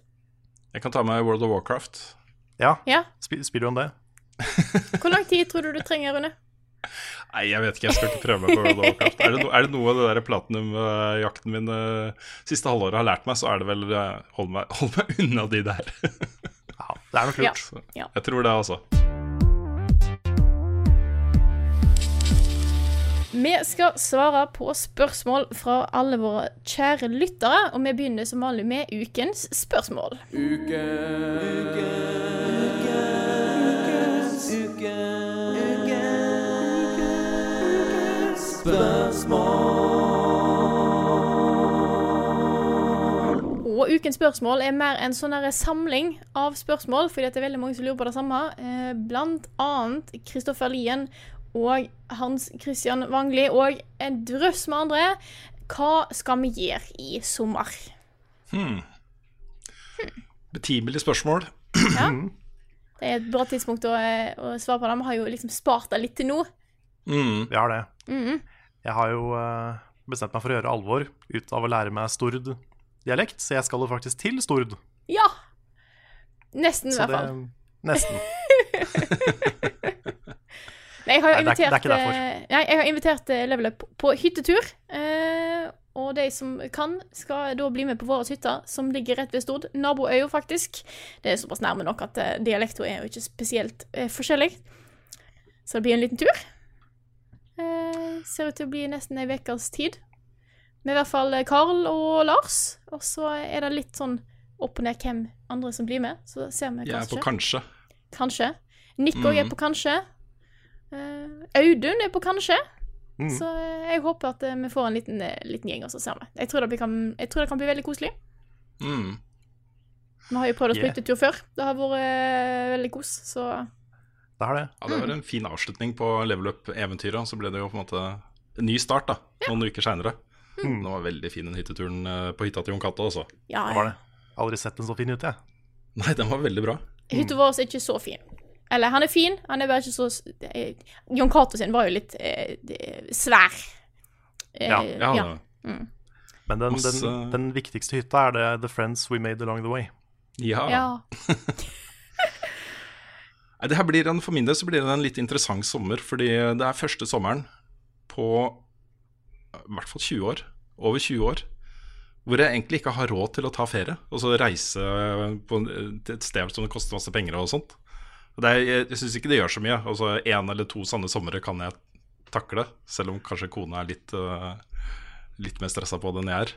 Jeg kan ta med World of Warcraft. Ja, Ja. sp om det. (laughs) Hvor lang tid tror du du trenger, Rune? Nei, jeg vet ikke, jeg skal ikke prøve meg på World of Warcraft. Er det, no, er det noe av det der platinum-jakten min uh, siste halvåret har lært meg, så er det vel uh, hold meg, hold meg unna de der. Ja, det er nok lurt. Ja. Jeg tror det, altså. Vi skal svare på spørsmål fra alle våre kjære lyttere, og vi begynner som vanlig med ukens spørsmål. Og ukens spørsmål er mer en sånn samling av spørsmål, fordi det er veldig mange som lurer på det samme. Eh, blant annet Kristoffer Lien og Hans Christian Wangli og en drøss med andre. Hva skal vi gjøre i sommer? Betimelig spørsmål. Ja. Det er et bra tidspunkt å, eh, å svare på det. Vi har jo liksom spart det litt til nå. Mm. Vi har det. Jeg har jo eh, bestemt meg for å gjøre alvor ut av å lære meg Stord-dialekt, så jeg skal jo faktisk til Stord. Ja! Nesten, i hvert fall. Nesten. (laughs) Nei, jeg har Nei, det er det er invitert, ikke derfor. eh, nei, jeg har invitert eh, Level Up på hyttetur. eh, og de som kan, skal da bli med på vår hytte, som ligger rett ved Stord. Naboøya, faktisk. Det er såpass nærme nok at dialekta er jo ikke spesielt eh, forskjellig. Så det blir en liten tur. Eh, ser ut til å bli nesten ei ukes tid. Med i hvert fall eh, Carl og Lars. Og så er det litt sånn opp og ned hvem andre som blir med. Så ser vi Jeg er på kanskje. Kanskje. Nick òg er Mhm. på kanskje. Eh, Audun er på kanskje. Mm. Så eh, jeg håper at eh, vi får en liten, liten gjeng, og så ser vi. Jeg tror det, kan, jeg tror det kan bli veldig koselig. Mm. Vi har jo prøvd oss på Yeah. hyttetur før. Det har vært veldig kos, så Det har det. Ja, det var en fin avslutning på level up-eventyret. Så ble det jo på en måte en ny start da, noen uker seinere. Mm. Det var veldig fin den hytteturen på hytta til Jon Cato, altså. ja. ja. var det. Aldri sett den så fin hytte, jeg. Nei, den var veldig bra. Hytta vår er ikke så fin. Eller, han er fin, han er bare ikke så eh, Jon Cato sin var jo litt eh, svær. Eh, Ja, Ja, ja. det- Men den, den, den viktigste hytta er det The Friends We Made Along The Way. ja. ja. (laughs) Det her blir en, For min del så blir det en litt interessant sommer, fordi det er første sommeren på i hvert fall 20 år, over 20 år, hvor jeg egentlig ikke har råd til å ta ferie. Altså reise på en- til et sted som det koster masse penger og sånt. Er, jeg jeg syns ikke det gjør så mye. Altså Én eller to sånne somre kan jeg takle, selv om kanskje kona er litt, uh, litt mer stressa på det enn jeg er.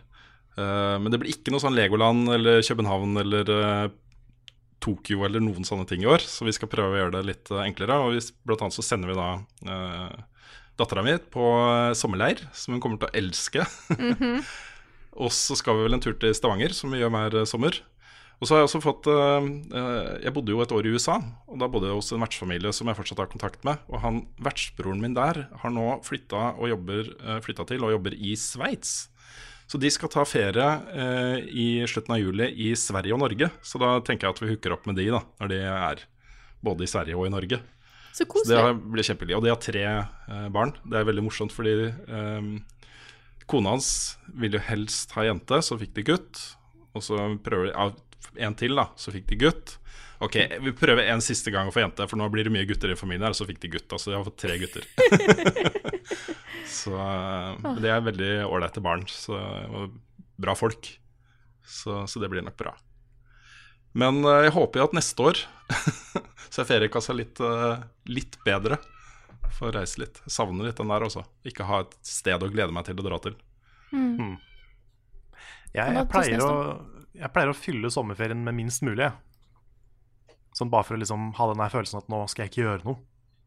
Uh, men det blir ikke noe sånn Legoland eller København eller uh, Tokyo eller noen sånne ting i år, så vi skal prøve å gjøre det litt enklere. Og vi, blant annet så sender vi da uh, dattera mi på sommerleir, som hun kommer til å elske. (laughs) og så skal vi vel en tur til Stavanger, som vi gjør hver sommer. Og så har jeg også fått eh, eh, Jeg bodde jo et år i USA, og da bodde jeg hos en vertsfamilie som jeg fortsatt har kontakt med. Og han vertsbroren min der har nå flytta, og jobber, eh, flytta til og jobber i Sveits. Så de skal ta ferie eh, i slutten av juli i Sverige og Norge. Så da tenker jeg at vi hooker opp med de da, når de er både i Sverige og i Norge. Så Så det blir kjempelig. Og de har tre eh, barn. Det er veldig morsomt fordi eh, kona hans ville jo helst ha jente, så fikk de gutt. Og så prøver de ja, en til, da, så fikk de gutt. Ok, vi prøver en siste gang å få jente, for nå blir det mye gutter i familien her. Så fikk de gutt, altså de har fått tre gutter. (laughs) så de det er veldig ålreite barn. Så, og bra folk. Så, så det blir nok bra. Men eh, jeg håper jo at neste år (laughs) så er feriekassa litt, eh, litt bedre. Får reise litt. Jeg savner litt den der også. Ikke ha et sted å glede meg til å dra til. Jeg, Kan jeg, du pleier å, jeg pleier å fylle sommerferien med minst mulig. Sånn bare for å liksom ha den følelsen at nå skal jeg ikke gjøre noe.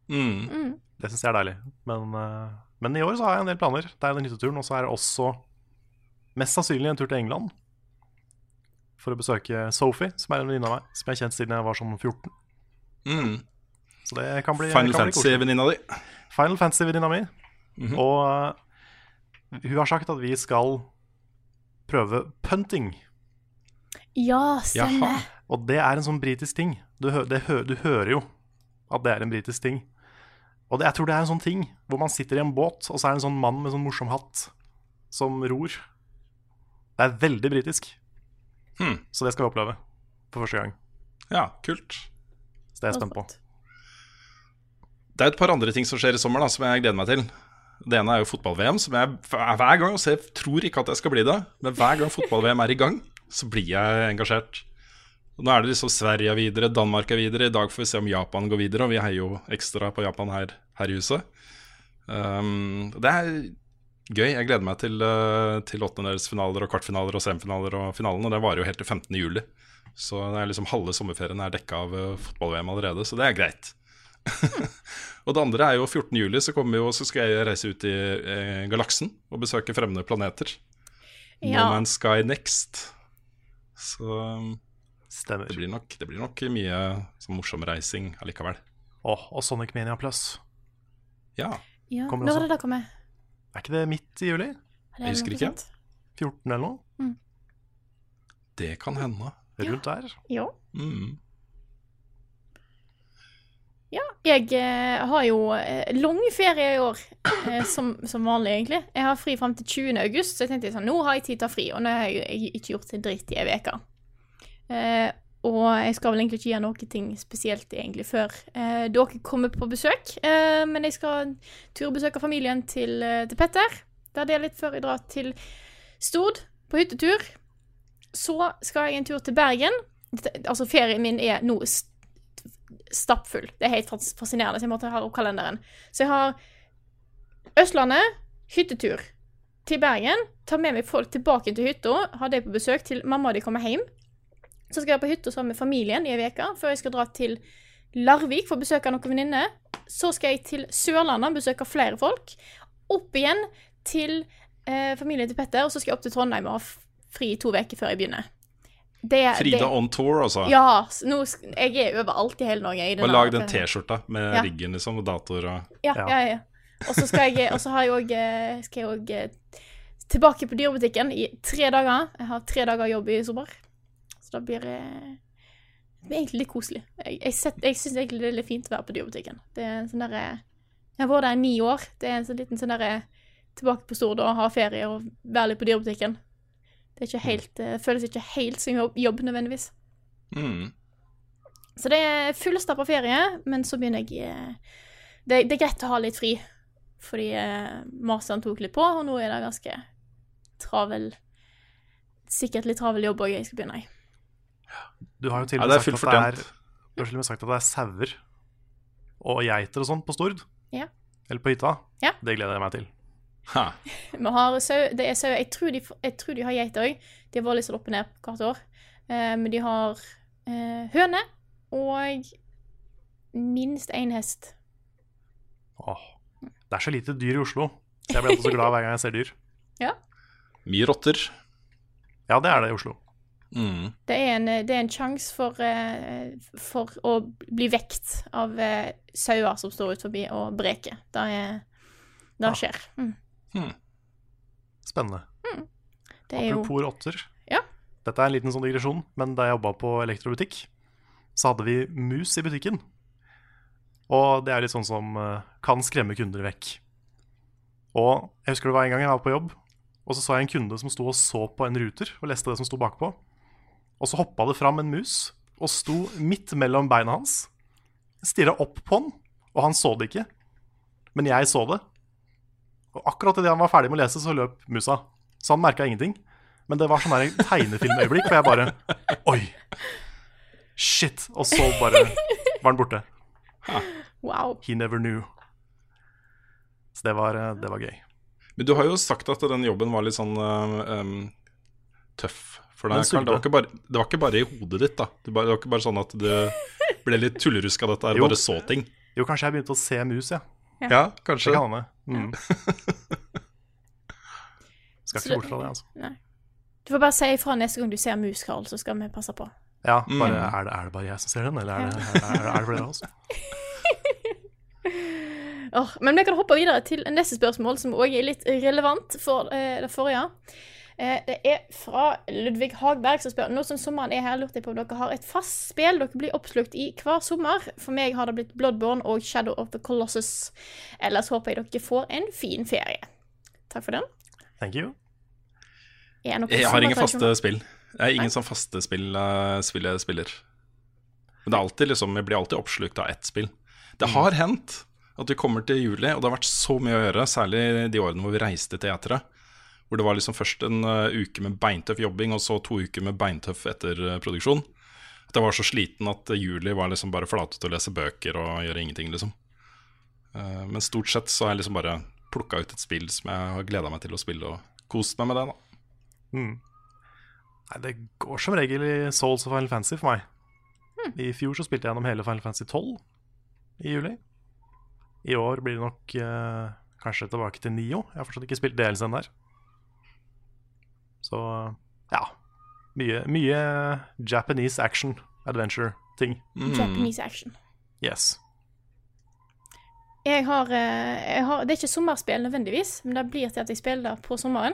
Mm. Det syns jeg er deilig. Men, eh, men i år så har jeg en del planer. Det er den hytteturen, og så er det også mest sannsynlig en tur til England. For å besøke Sophie, som er en venninne av meg, som jeg har kjent siden jeg var sånn 14. Mm. Så det kan bli Final. Fantasy-venninna di. Final Fantasy-venninna mi. Mhm. Og uh, hun har sagt at vi skal prøve punting. Ja, stemmer. Jaha. Og det er en sånn britisk ting. Du, hø det hø du hører jo at det er en britisk ting. Og det, jeg tror det er en sånn ting hvor man sitter i en båt, og så er det en sånn mann med sånn morsom hatt som ror. Det er veldig britisk. Hmm. Så det skal vi oppleve for første gang. Ja, kult. Så det er jeg spent på. Det er et par andre ting som skjer i sommer da, som jeg gleder meg til. Det ene er jo fotball-VM, som jeg hver gang Jeg tror ikke at jeg skal bli det, men hver gang fotball-VM er i gang, så blir jeg engasjert. Nå er det liksom Sverige er videre, Danmark er videre. I dag får vi se om Japan går videre, og vi heier jo ekstra på Japan her, her i huset. Um, det er gøy. Jeg gleder meg til, uh, til åttendedelsfinaler og kvartfinaler og semifinaler og finalen, og det varer jo helt til 15. juli. Så det er liksom halve sommerferien er dekka av uh, fotball-VM allerede, så det er greit. (laughs) og det andre er jo 14. juli, så, kommer jo, så skal jeg reise ut i eh, galaksen og besøke fremmede planeter. Ja. No Man's Sky Next. Så Stemmer. det blir nok, det blir nok mye sånn morsom reising allikevel. Åh, og Sonic Mania Plus. Ja. Ja. Kommer Når er det det kommer? Er ikke det midt i juli? Jeg husker ikke. 14 eller noe? Det kan hende. Rundt der. Ja. Mm. Ja, jeg eh, har jo eh, lang ferie i år, eh, som, som vanlig, egentlig. Jeg har fri fram til 20. august, så jeg tenkte sånn, nå har jeg tid til å ha fri, og nå har jeg, jeg ikke gjort en dritt i ei uke. Eh, og jeg skal vel egentlig ikke gjøre noe ting spesielt egentlig før eh, dere kommer på besøk. Eh, men jeg skal turbesøke familien til, til Petter. Der det er litt før jeg drar til Stord på hyttetur. Så skal jeg en tur til Bergen. Altså, ferien min er nå stappfull. Det er helt fascinerende, så jeg måtte ha opp kalenderen. Så jeg har Østlandet, hyttetur til Bergen. Tar med meg folk tilbake til hytta. Har de på besøk til mamma og de kommer hjem. Så skal jeg på hytta sammen med familien i ei uke, før jeg skal dra til Larvik for å besøke noen venninner. Så skal jeg til Sørlandet besøke flere folk. Opp igjen til eh, familien til Petter, og så skal jeg opp til Trondheim og ha fri to uker før jeg begynner. Det, Frida det, on tour, altså. Ja, nå, jeg er overalt i hele Norge. I Og lag den T-skjorta med Ja. riggen liksom, og datoer og Ja, Ja. ja, ja. Og så skal jeg Og så har jeg òg Skal jeg òg tilbake på dyrebutikken i tre dager. Jeg har tre dager jobb i sommer. Så da blir det det blir egentlig litt koselig. Jeg, jeg, sett- jeg syns egentlig det er litt fint å være på dyrebutikken. Det er en sånn derre Jeg har vært der i ni år. Det er en sånn liten sånn derre Tilbake på Stord og ha ferie og være litt på dyrebutikken. Det er ikke helt eh, føles ikke helt som jobb, jobb nødvendigvis. mm. Så det er fullstappa ferie, men så begynner jeg eh, det, det er greit å ha litt fri, fordi eh, masteren tok litt på, og nå er det ganske travel Sikkert litt travel jobb òg jeg skal begynne i. Du har jo til og med ja, sagt at det er, du har til og med sagt at det er sauer og geiter og sånn på Stord. Ja. Eller på hytta. Ja. Det gleder jeg meg til. Ha. (laughs) Vi har sau, det er sau jeg, tror de jeg tror de har geiter òg. De har vært litt sånn opp og ned hvert år. Eh, men de har eh, høne og minst én hest. Åh. Det er så lite dyr i Oslo. Så jeg blir alltid så glad hver gang jeg ser dyr. (laughs) Mye rotter. Ja, det er det i Oslo. Mm. Det er en, det er en sjanse for, eh, for å bli vekt av sauer som står ut forbi og breker. Det, er, det Ah. skjer. Mm. Spennende. Det er jo Apropos rotter. Ja. Dette er en liten sånn digresjon, men da jeg jobba på elektrobutikk, så hadde vi mus i butikken. Og det er litt sånn som eh, kan skremme kunder vekk. Og jeg husker det var en gang jeg var på jobb, og så så jeg en kunde som sto og så på en ruter og leste det som sto bakpå. Og så hoppa det fram en mus og sto midt mellom beina hans. Stirra opp på han, og han så det ikke. Men jeg så det. Og akkurat idet han var ferdig med å lese, så løp musa. Så han merka ingenting. Men det var sånn her tegnefilmøyeblikk for jeg bare Oi! Shit! Og så bare var han borte. Wow. He never knew. Så det var, eh, det var gøy. Men du har jo sagt at den jobben var litt sånn um, tøff for deg. Karl. Det var, ikke bare, det var ikke bare i hodet ditt, da. Det var, det var ikke bare sånn at du ble litt tullerusk av dette her og bare så ting. Jo, kanskje jeg begynte å se mus, ja. Ja, Det kanskje. kan hende. Mm. Skal ikke (laughs) det- bort fra det, altså. Nei. Du får bare si ifra neste gang du ser mus, Karl, så skal vi passe på. Ja, bare, er, det, er det bare jeg som ser den, eller er det, er, er, er det flere av oss? (laughs) oh, men vi kan hoppe videre til neste spørsmål, som òg er litt relevant for eh, det forrige. Eh, det er fra Ludvig Hagberg som spør nå som sommeren er her, lurte jeg på om dere har et fast spill dere blir oppslukt i hver sommer. For meg har det blitt Bloodborne og Shadow of the Colossus. Ellers håper jeg dere får en fin ferie. Takk for den. Thank you. Jeg, Jeg har ingen faste spill. Jeg er ingen sånn faste spill, eh, spill spiller. Men det er alltid liksom, jeg blir alltid oppslukt av ett spill. Det har hendt at vi kommer til juli, og det har vært så mye å gjøre, særlig de årene hvor vi reiste til teatret. Hvor det var liksom først en eh, uke med beintøff jobbing, og så to uker med beintøff etterproduksjon. At jeg var så sliten at eh, juli var liksom bare flate til å lese bøker og gjøre ingenting, liksom. Eh, men stort sett så har jeg liksom bare plukka ut et spill som jeg har gleda meg til å spille, og kost meg med det, da. Nei, det går som regel i Souls og Final Fantasy for meg. I fjor så spilte jeg gjennom hele Final Fantasy 12 i juli. I år blir det nok eh, kanskje tilbake til Nio. Jeg har fortsatt ikke spilt DLC-en der. Så ja. Mye, mye Japanese action adventure-ting. Japanese action. Yes. Jeg har, eh, jeg har Det er ikke sommerspill nødvendigvis, men det blir til at jeg spiller det på sommeren.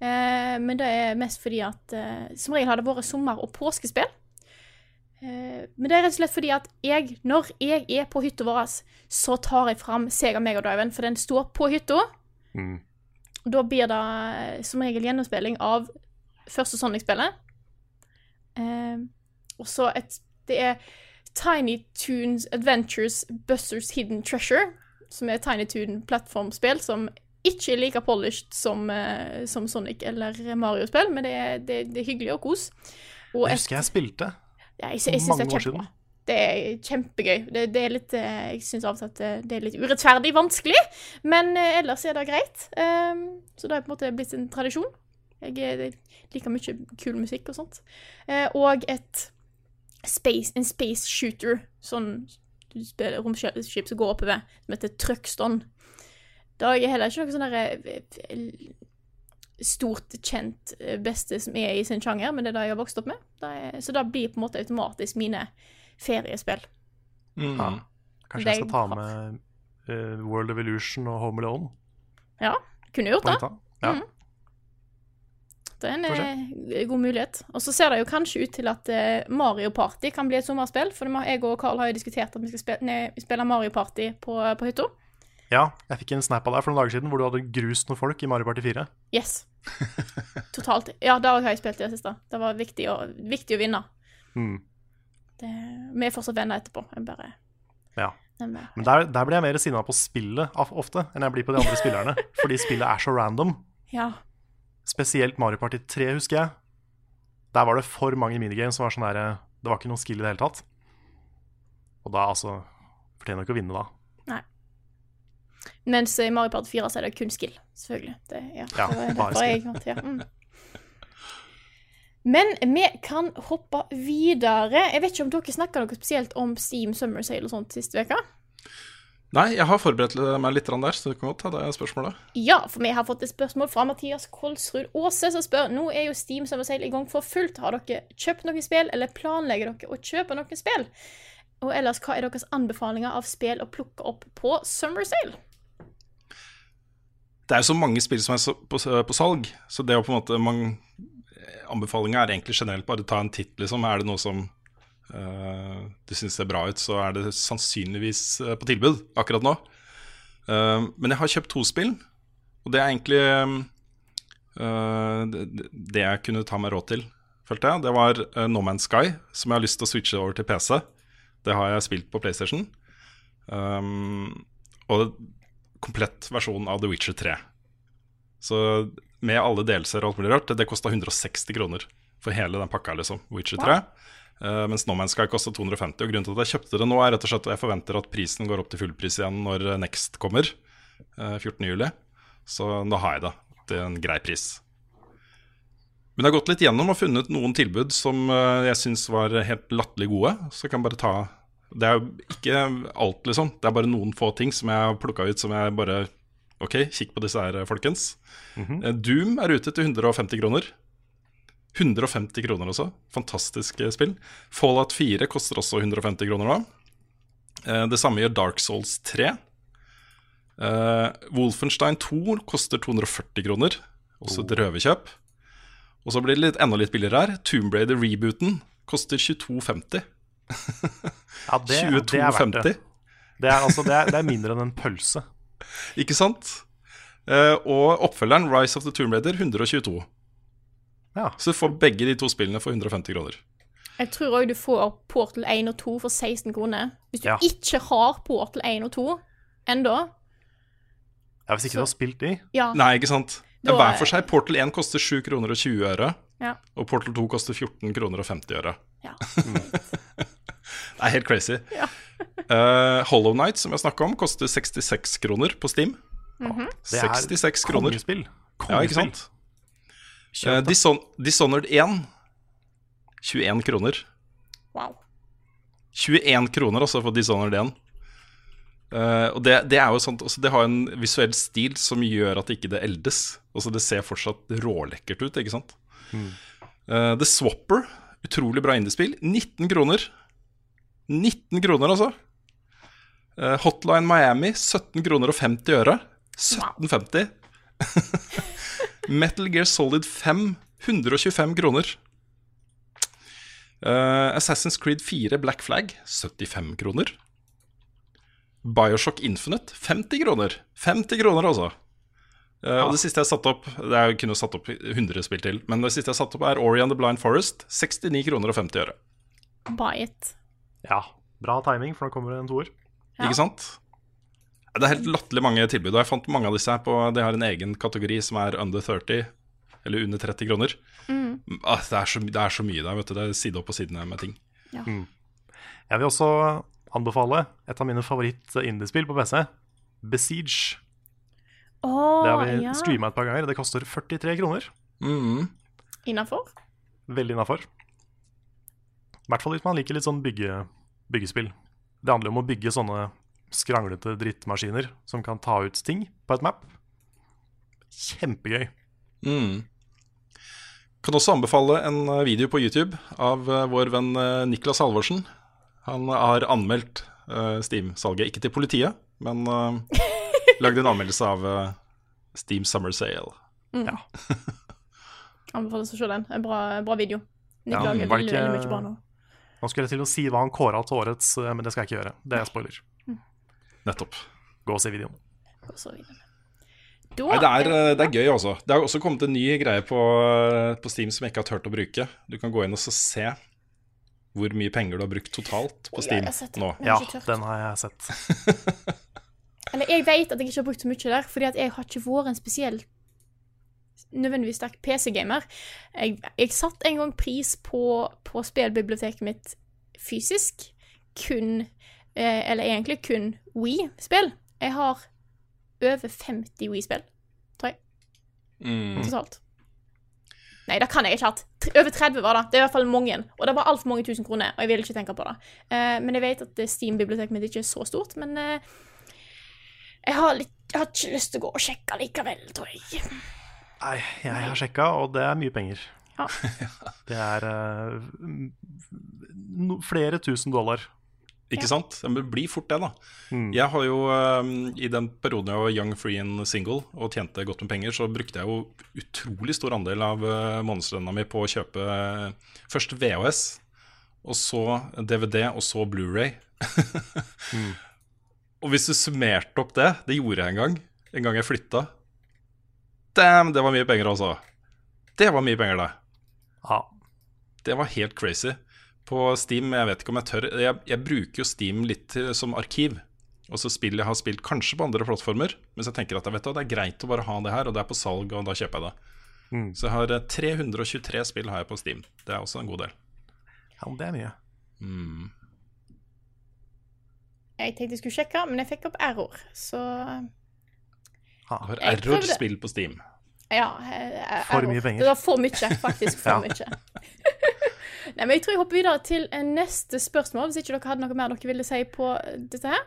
Eh, men det er mest fordi at eh, Som regel har det vært sommer- og påskespill. Eh, men det er rett og slett fordi at jeg, når jeg er på hytta vår, så tar jeg fram Sega Megadriven, for den står på hytta. Mm. Da blir det eh, som regel gjennomspilling av første Sonic-spillet. Eh, og så et Det er Tiny Toons Adventures Busters Hidden Treasure, som er Tiny Toon-plattformspill som ikke er like polished som, eh, som Sonic eller Mario-spill, men det er, det, det er hyggelig og kos. Og et- husker jeg spilte. ja, jeg, jeg, jeg syns det er år kjempebra. Det er kjempegøy. Det, det er litt eh, Jeg syns av og til at det- det er litt urettferdig vanskelig, men eh, ellers er det greit. Um, så det har på en måte blitt en tradisjon. Jeg eh, liker mye kul musikk og sånt. Eh, og et space, en space shooter, sånn du spiller romskip som går oppover, som heter Truckston. Det er heller ikke noe sånn derre eh, stort, kjent eh, beste som er i sin sjanger, men det er det jeg har vokst opp med. Det er, så det blir på en måte automatisk mine feriespill. Mm. Ja. Kanskje jeg skal ta med uh, World Illusion og Home Alone Ja, kunne gjort det. Ja. Mm. Det er en eh, god mulighet. Og så ser det jo kanskje ut til at eh, Mario Party kan bli et sommerspill. For jeg og Carl har jo diskutert at vi skal spille, nei, spille Mario Party på, på hytta. ja, jeg fikk en snap av deg for noen dager siden hvor du hadde grust noen folk i Mario Party 4. Yes. (laughs) Totalt. Ja, det har jeg spilt i det siste. Det var viktig å, viktig å vinne. Mm. Det, vi er fortsatt venner etterpå. Jeg bare Ja. Men, eh, der, der blir jeg mer sinna på spillet ofte enn jeg blir på de andre spillerne. (laughs) Fordi spillet er så random. Ja. Spesielt Mario Party 3, husker jeg. Der var det for mange minigames som var sånn der Det var ikke noe skill i det hele tatt. Og da, altså Fortjener du ikke å vinne da. Nei. Mens i Mario Party 4 så er det kun skill, selvfølgelig. Det, ja, Ja, det var bare skill. jeg ja. mm. Men vi kan hoppe videre. Jeg vet ikke om dere snakka noe spesielt om Steam Summer Sale og sånt sist uke? Nei, jeg har forberedt meg litt der, så du kan godt ta det spørsmålet. Ja, for vi har fått et spørsmål fra Mathias Kolsrud Aase, som spør nå er jo Steam Summer Sale i gang for fullt. Har dere kjøpt noen spill, eller planlegger dere å kjøpe noen spill? Og ellers, hva er deres anbefalinger av spill å plukke opp på Summer Sale? Det er jo så mange spill som er på salg, så det å på en måte man, Anbefalinga er egentlig generelt bare ta en titt, liksom. Er det noe som uh, du syns ser bra ut, så er det sannsynligvis eh, på tilbud akkurat nå. Uh, men jeg har kjøpt to spill, og det er egentlig uh, det, det jeg kunne ta meg råd til, følte jeg. Det var eh, No Man's Sky, som jeg har lyst til å switche over til PC. Det har jeg spilt på PlayStation. Um, og komplett versjon av The Witcher 3. Så med alle delser og alt mulig rart, det, kosta 160 kroner for hele den pakka, liksom. Witcher 3. Eh, mens No Man's Sky kosta 250. Og grunnen til at jeg kjøpte det nå, er rett og slett at jeg forventer at prisen går opp til fullpris igjen når eh, Next kommer, Uh, 14.07. Så da har jeg det til en grei pris. Men jeg har gått litt gjennom og funnet noen tilbud som eh, jeg syns var helt latterlig gode. Så jeg kan bare ta Det er jo ikke alt, liksom. Det er bare noen få ting som jeg har plukka ut som jeg bare Ok, kikk på disse her, folkens. Eh, Doom er ute til 150 kroner. 150 kroner også. Fantastisk eh, spill. Fallout 4 koster også 150 kroner nå. Eh, det samme gjør Dark Souls 3. Eh, Wolfenstein 2 koster 240 kroner, også et røverkjøp. Og så blir det litt, enda litt billigere her. Tomb Raider-rebooten koster 22,50. Ja, det, det er verdt det. (laughs) 22,50. Det er, altså, det, er, det er mindre enn en pølse. (laughs) Ikke sant? Eh, og oppfølgeren, Rise of the Tomb Raider, 122. Ja. Så du får begge de to spillene for 150 kroner. Jeg tror òg du får Portal 1 og 2 for 16 kroner. Hvis du Ja. ikke har Portal 1 og 2 ennå, Ja, hvis ikke du har spilt de ja. Nei, ikke sant? Ja, Da- hver for seg. Portal 1 koster 7 kroner og 20 øre. Ja. Og Portal 2 koster 14 kroner og 50 øre. Ja. (laughs) Det er helt crazy. Ja. Eh, Hollow Night, som jeg snakka om, koster 66 kroner på Steam. Mm Det er 66 kroner. kongespill. Ja, ikke Kongespill. sant? Uh, Dishon Dishonored 1 21 kroner. Wow. 21 kroner altså for Dishonored 1. Uh, og det, det er jo sånt altså Det har en visuell stil som gjør at ikke det eldes. Altså Det ser fortsatt rålekkert ut, ikke sant? Eh, The Swapper, utrolig bra indiespill. 19 kroner. 19 kroner, altså. Eh, Hotline Miami, 17 kroner og 50 øre. 17,50. (laughs) Metal Gear Solid 5, 125 kroner. Uh, Assassin's Creed 4 Black Flag 75 kroner. Bioshock Infinite 50 kroner. 50 kroner, altså. Eh, Og det siste jeg satte opp Det er jo kunne satt opp 100 spill til, men det siste jeg satte opp, er Ori and the Blind Forest. 69 kroner og 50 øre. Buy it. Ja, bra timing, for nå kommer det en toer. Ja. Ikke sant? Det er helt latterlig mange tilbud. Og jeg fant mange av disse her på De har en egen kategori som er under 30, eller under 30 kroner. Ah, det, er så, det er så mye der, vet du. Det er side opp og side ned med ting. Jeg vil også anbefale et av mine favoritt-indiespill på PC. Besiege. Oh, Det har vi ja. streama et par ganger. Det koster 43 kroner. Mm. Innafor? Veldig innafor. I hvert fall hvis man liker litt sånn bygge, byggespill. Det handler om å bygge sånne skranglete drittmaskiner som kan ta ut ting på et map. Kjempegøy. Mm. Kan også anbefale en eh, video på YouTube av eh, vår venn eh, Niklas Halvorsen. Han har anmeldt Steam-salget, ikke til politiet, men uh, lagd en anmeldelse av Steam Summer Sale. (laughs) Anbefales å se den. En bra, bra video. Nick Ja, lager veldig, veldig mye bra nå. Nå skulle jeg til å si hva han kåra til årets, eh, men det skal jeg ikke gjøre. Det er spoiler. Nettopp. Gå og se videoen. Og så videoen. Da, Nei, det, er, eh, det er gøy, altså. Det har også kommet en ny greie på, eh, på Steam som jeg ikke har turt å bruke. Du kan gå inn og så se hvor mye penger du har brukt totalt på Steam jeg sett nå. Ja, den har jeg sett. (laughs) Eller jeg vet at jeg ikke har brukt så mye der, fordi at jeg har ikke vært en spesiell nødvendigvis sterk PC-gamer. Jeg, jeg satte en gang pris på, på spillbiblioteket mitt fysisk. Kun eh, Eller egentlig kun Wii-spill. Jeg har over 50 Wii-spill, tror jeg, Mm. totalt. Nei, det kan jeg ikke hatt. Over 30 var det. Det er i hvert fall mange. Og det var altfor mange tusen kroner, og jeg vil ikke tenke på det. Eh, men jeg vet at Steam-biblioteket mitt ikke er så stort, men eh, jeg, har litt, jeg har ikke lyst til å gå og sjekke likevel, tror jeg. Nei, jeg har sjekka, og det er mye penger. Ja. (laughs) Det er uh, no, flere tusen dollar. Ikke sant? Ja, Men det blir fort det, da. Jeg har jo, um, I den perioden jeg var young, free and single og tjente godt med penger, så brukte jeg jo utrolig stor andel av uh, månedslønna mi på å kjøpe uh, først VHS, og så DVD, og så Blu-ray. (laughs) Og hvis du summerte opp det, det gjorde jeg en gang, en gang jeg flytta Damn, det var mye penger, altså. Det var mye penger, det. Ja. Det var helt crazy. På Steam, jeg vet ikke om jeg tør Jeg, jeg bruker jo Steam litt til, som arkiv. Og så spill jeg har spilt kanskje på andre plattformer, Mens jeg tenker at vet det er greit å bare ha det her, og det er på salg, og da kjøper jeg det. Mm. Så jeg har eh, 323 spill har jeg på Steam. Det er også en god del. ja, det er mye. Mm. Jeg tenkte jeg skulle sjekke, men jeg fikk opp error, så Ha. Du har Jeg prøvde. error-spill på Steam. ja. eh, For mye penger. Det var for mye, faktisk. For (laughs) Ja. mye. Nei, men jeg tror jeg hopper videre til eh, neste spørsmål, hvis ikke dere hadde noe mer dere ville si på dette her.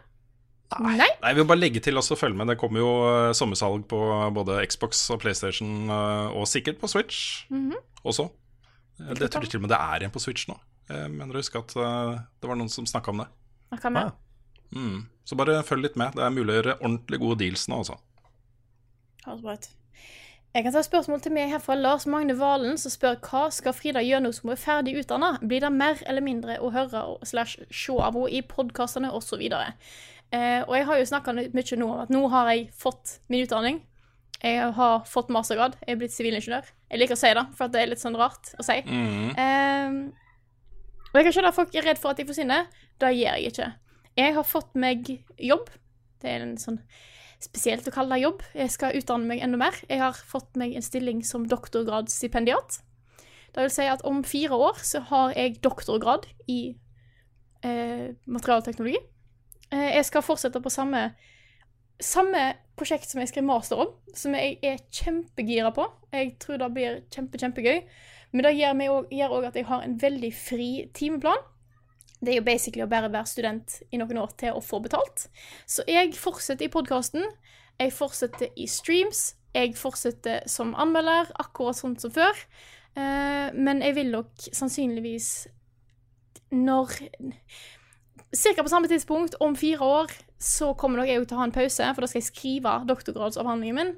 Nei. Nei, jeg vil bare legge til og følge med. Det kommer jo eh, sommersalg på både Xbox og PlayStation, eh, og sikkert på Switch Mhm. også. Eh, Det tror jeg til og med det er en på Switch nå. Jeg mener å huske at eh, det var noen som snakka om det. Ah. Mm. Så bare følg litt med. Det er mulig å gjøre ordentlig gode deals nå, altså. Høres bra ut. Jeg kan ta et spørsmål til meg her fra Lars Magne Valen, som spør hva skal Frida gjøre nå som hun er ferdig utdanna? Blir det mer eller mindre å høre slash se av henne i podkastene osv.? Eh, og jeg har jo snakka mye nå om at nå har jeg fått min utdanning. Jeg har fått mastergrad. Jeg er blitt sivilingeniør. Jeg liker å si det, for det er litt sånn rart å si. Eh, og jeg kan skjønne at folk er redd for at de forsvinner. Det gjør jeg ikke. Jeg har fått meg jobb. Det er en sånn spesielt å kalle det jobb. Jeg skal utdanne meg enda mer. Jeg har fått meg en stilling som doktorgradsstipendiat. Det vil si at om fire år så har jeg doktorgrad i eh, materialteknologi. Eh, jeg skal fortsette på samme, samme prosjekt som jeg skrev master om, som jeg er kjempegira på. Jeg tror det blir kjempe, kjempegøy. Men det gjør òg at jeg har en veldig fri timeplan. Det er jo basically å bare være student i noen år til å få betalt. Så jeg fortsetter i podkasten. Jeg fortsetter i streams. Jeg fortsetter som anmelder, akkurat sånn som før. Eh, men jeg vil nok sannsynligvis når Cirka på samme tidspunkt, om fire år, så kommer nok jeg til å ha en pause, for da skal jeg skrive doktorgradsavhandlingen min.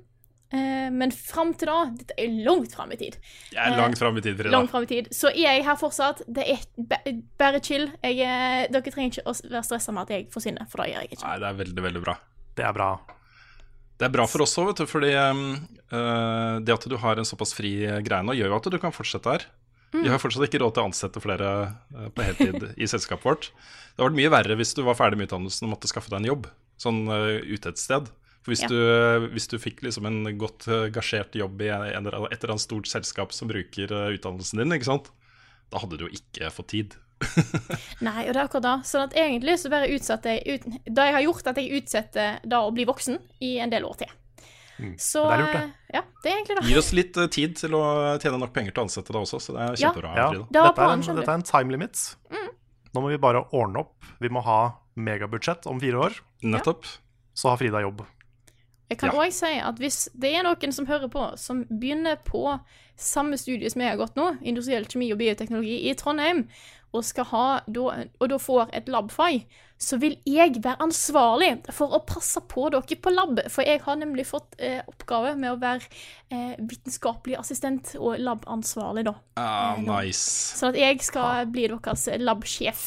Eh, men fram til da Dette er langt fram i tid. Jeg er langt fram i tid, Frida. Langt frem i tid. Så er jeg her fortsatt. Det er bare chill. Jeg, eh, dere trenger ikke å være stressa med at jeg forsvinner, for det gjør jeg ikke. Nei, det er veldig, veldig bra. Det er bra. Det er bra for oss òg, vet du, fordi eh, det at du har en såpass fri greie nå, gjør jo at du kan fortsette her. Vi har fortsatt ikke råd til å ansette flere på heltid i selskapet vårt. Det hadde vært mye verre hvis du var ferdig med utdannelsen og måtte skaffe deg en jobb sånn uh, ute et sted. For hvis, Ja. du, hvis du fikk liksom en godt eh, gasjert jobb i en, en, et eller annet stort selskap som bruker eh, utdannelsen din, ikke sant? da hadde du jo ikke fått tid. (laughs) Nei, og det er akkurat det. Sånn at egentlig så bare utsatte jeg ut, Det jeg har gjort, at jeg utsetter da å bli voksen i en del år til. Så Mm. Det er lurt, det. Ja, det er egentlig det. Gir oss litt eh, tid til å tjene nok penger til å ansette deg også, så det er kjempebra. Ja. Frida. Det var Dette er, en, dette er en time limit. Nå må vi bare ordne opp. Vi må ha megabudsjett om fire år. Nettopp. Så har Frida jobb. Jeg kan Ja. si at hvis det er noen som hører på, som begynner på samme studie som jeg har gått nå, industriell kjemi og bioteknologi i Trondheim, og, skal ha, og da får et labfag, så vil jeg være ansvarlig for å passe på dere på lab. For jeg har nemlig fått eh, oppgave med å være eh, vitenskapelig assistent og labansvarlig, da. Ah, Eh, nice. Sånn at jeg skal bli deres labsjef.